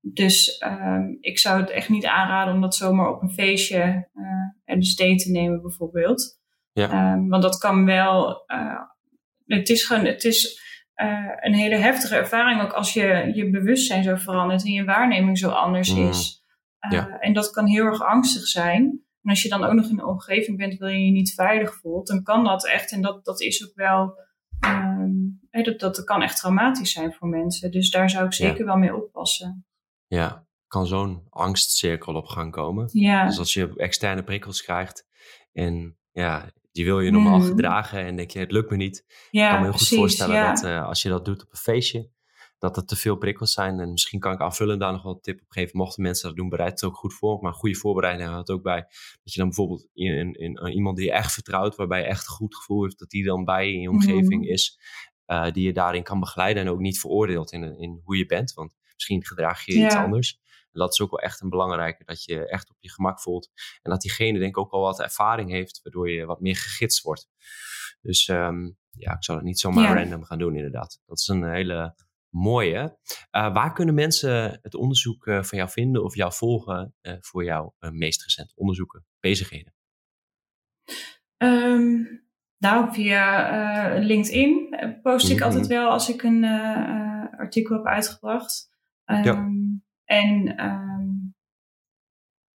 dus um, ik zou het echt niet aanraden om dat zomaar op een feestje uh, de te nemen, bijvoorbeeld. Ja. Want dat kan wel. Het is gewoon. Het is uh, een hele heftige ervaring ook als je je bewustzijn zo verandert en je waarneming zo anders mm. is. Ja. En dat kan heel erg angstig zijn. En als je dan ook nog in een omgeving bent waarin je je niet veilig voelt, dan kan dat echt. En dat, dat is ook wel. Um, dat, dat kan echt traumatisch zijn voor mensen. Dus daar zou ik zeker ja. wel mee oppassen. Ja, kan zo'n angstcirkel op gang komen. Ja. Dus als je externe prikkels krijgt en ja, die wil je normaal mm. gedragen en denk je, het lukt me niet. Ja, ik kan me heel precies, goed voorstellen ja. dat uh, als je dat doet op een feestje, dat er te veel prikkels zijn. En misschien kan ik aanvullend daar nog wel een tip op geven. Mochten mensen dat doen, bereid het ook goed voor. Maar goede voorbereiding houdt ook bij dat je dan bijvoorbeeld in, in, in, iemand die je echt vertrouwt, waarbij je echt een goed gevoel heeft, dat die dan bij je in je omgeving Mm. is. Uh, die je daarin kan begeleiden en ook niet veroordeelt in, in hoe je bent. Want misschien gedraag je je iets anders. Dat is ook wel echt een belangrijke, dat je echt op je gemak voelt. En dat diegene denk ik ook al wat ervaring heeft, waardoor je wat meer gegidst wordt. Dus um, ja, ik zou het niet zomaar Ja. random gaan doen inderdaad. Dat is een hele mooie. Uh, waar kunnen mensen het onderzoek uh, van jou vinden of jou volgen uh, voor jouw meest recente onderzoeken, bezigheden? Um, nou, via LinkedIn post ik altijd wel als ik een artikel heb uitgebracht. Um, Ja. En um,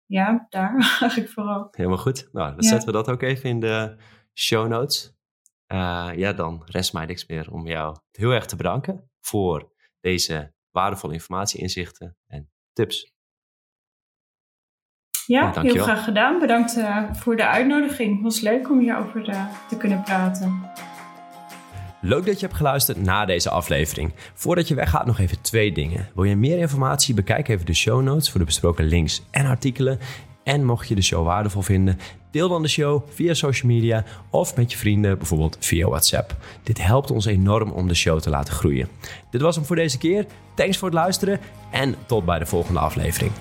ja, daar eigenlijk vooral. Helemaal goed. Nou, dan Ja. zetten we dat ook even in de show notes. Uh, ja, dan rest mij niks meer om jou heel erg te bedanken voor deze waardevolle informatie, inzichten en tips. Ja, Ja, heel graag gedaan. Bedankt uh, voor de uitnodiging. Het was leuk om hierover uh, te kunnen praten. Leuk dat je hebt geluisterd naar deze aflevering. Voordat je weggaat nog even twee dingen. Wil je meer informatie? Bekijk even de show notes voor de besproken links en artikelen. En mocht je de show waardevol vinden, deel dan de show via social media of met je vrienden, bijvoorbeeld via WhatsApp. Dit helpt ons enorm om de show te laten groeien. Dit was hem voor deze keer. Thanks voor het luisteren en tot bij de volgende aflevering.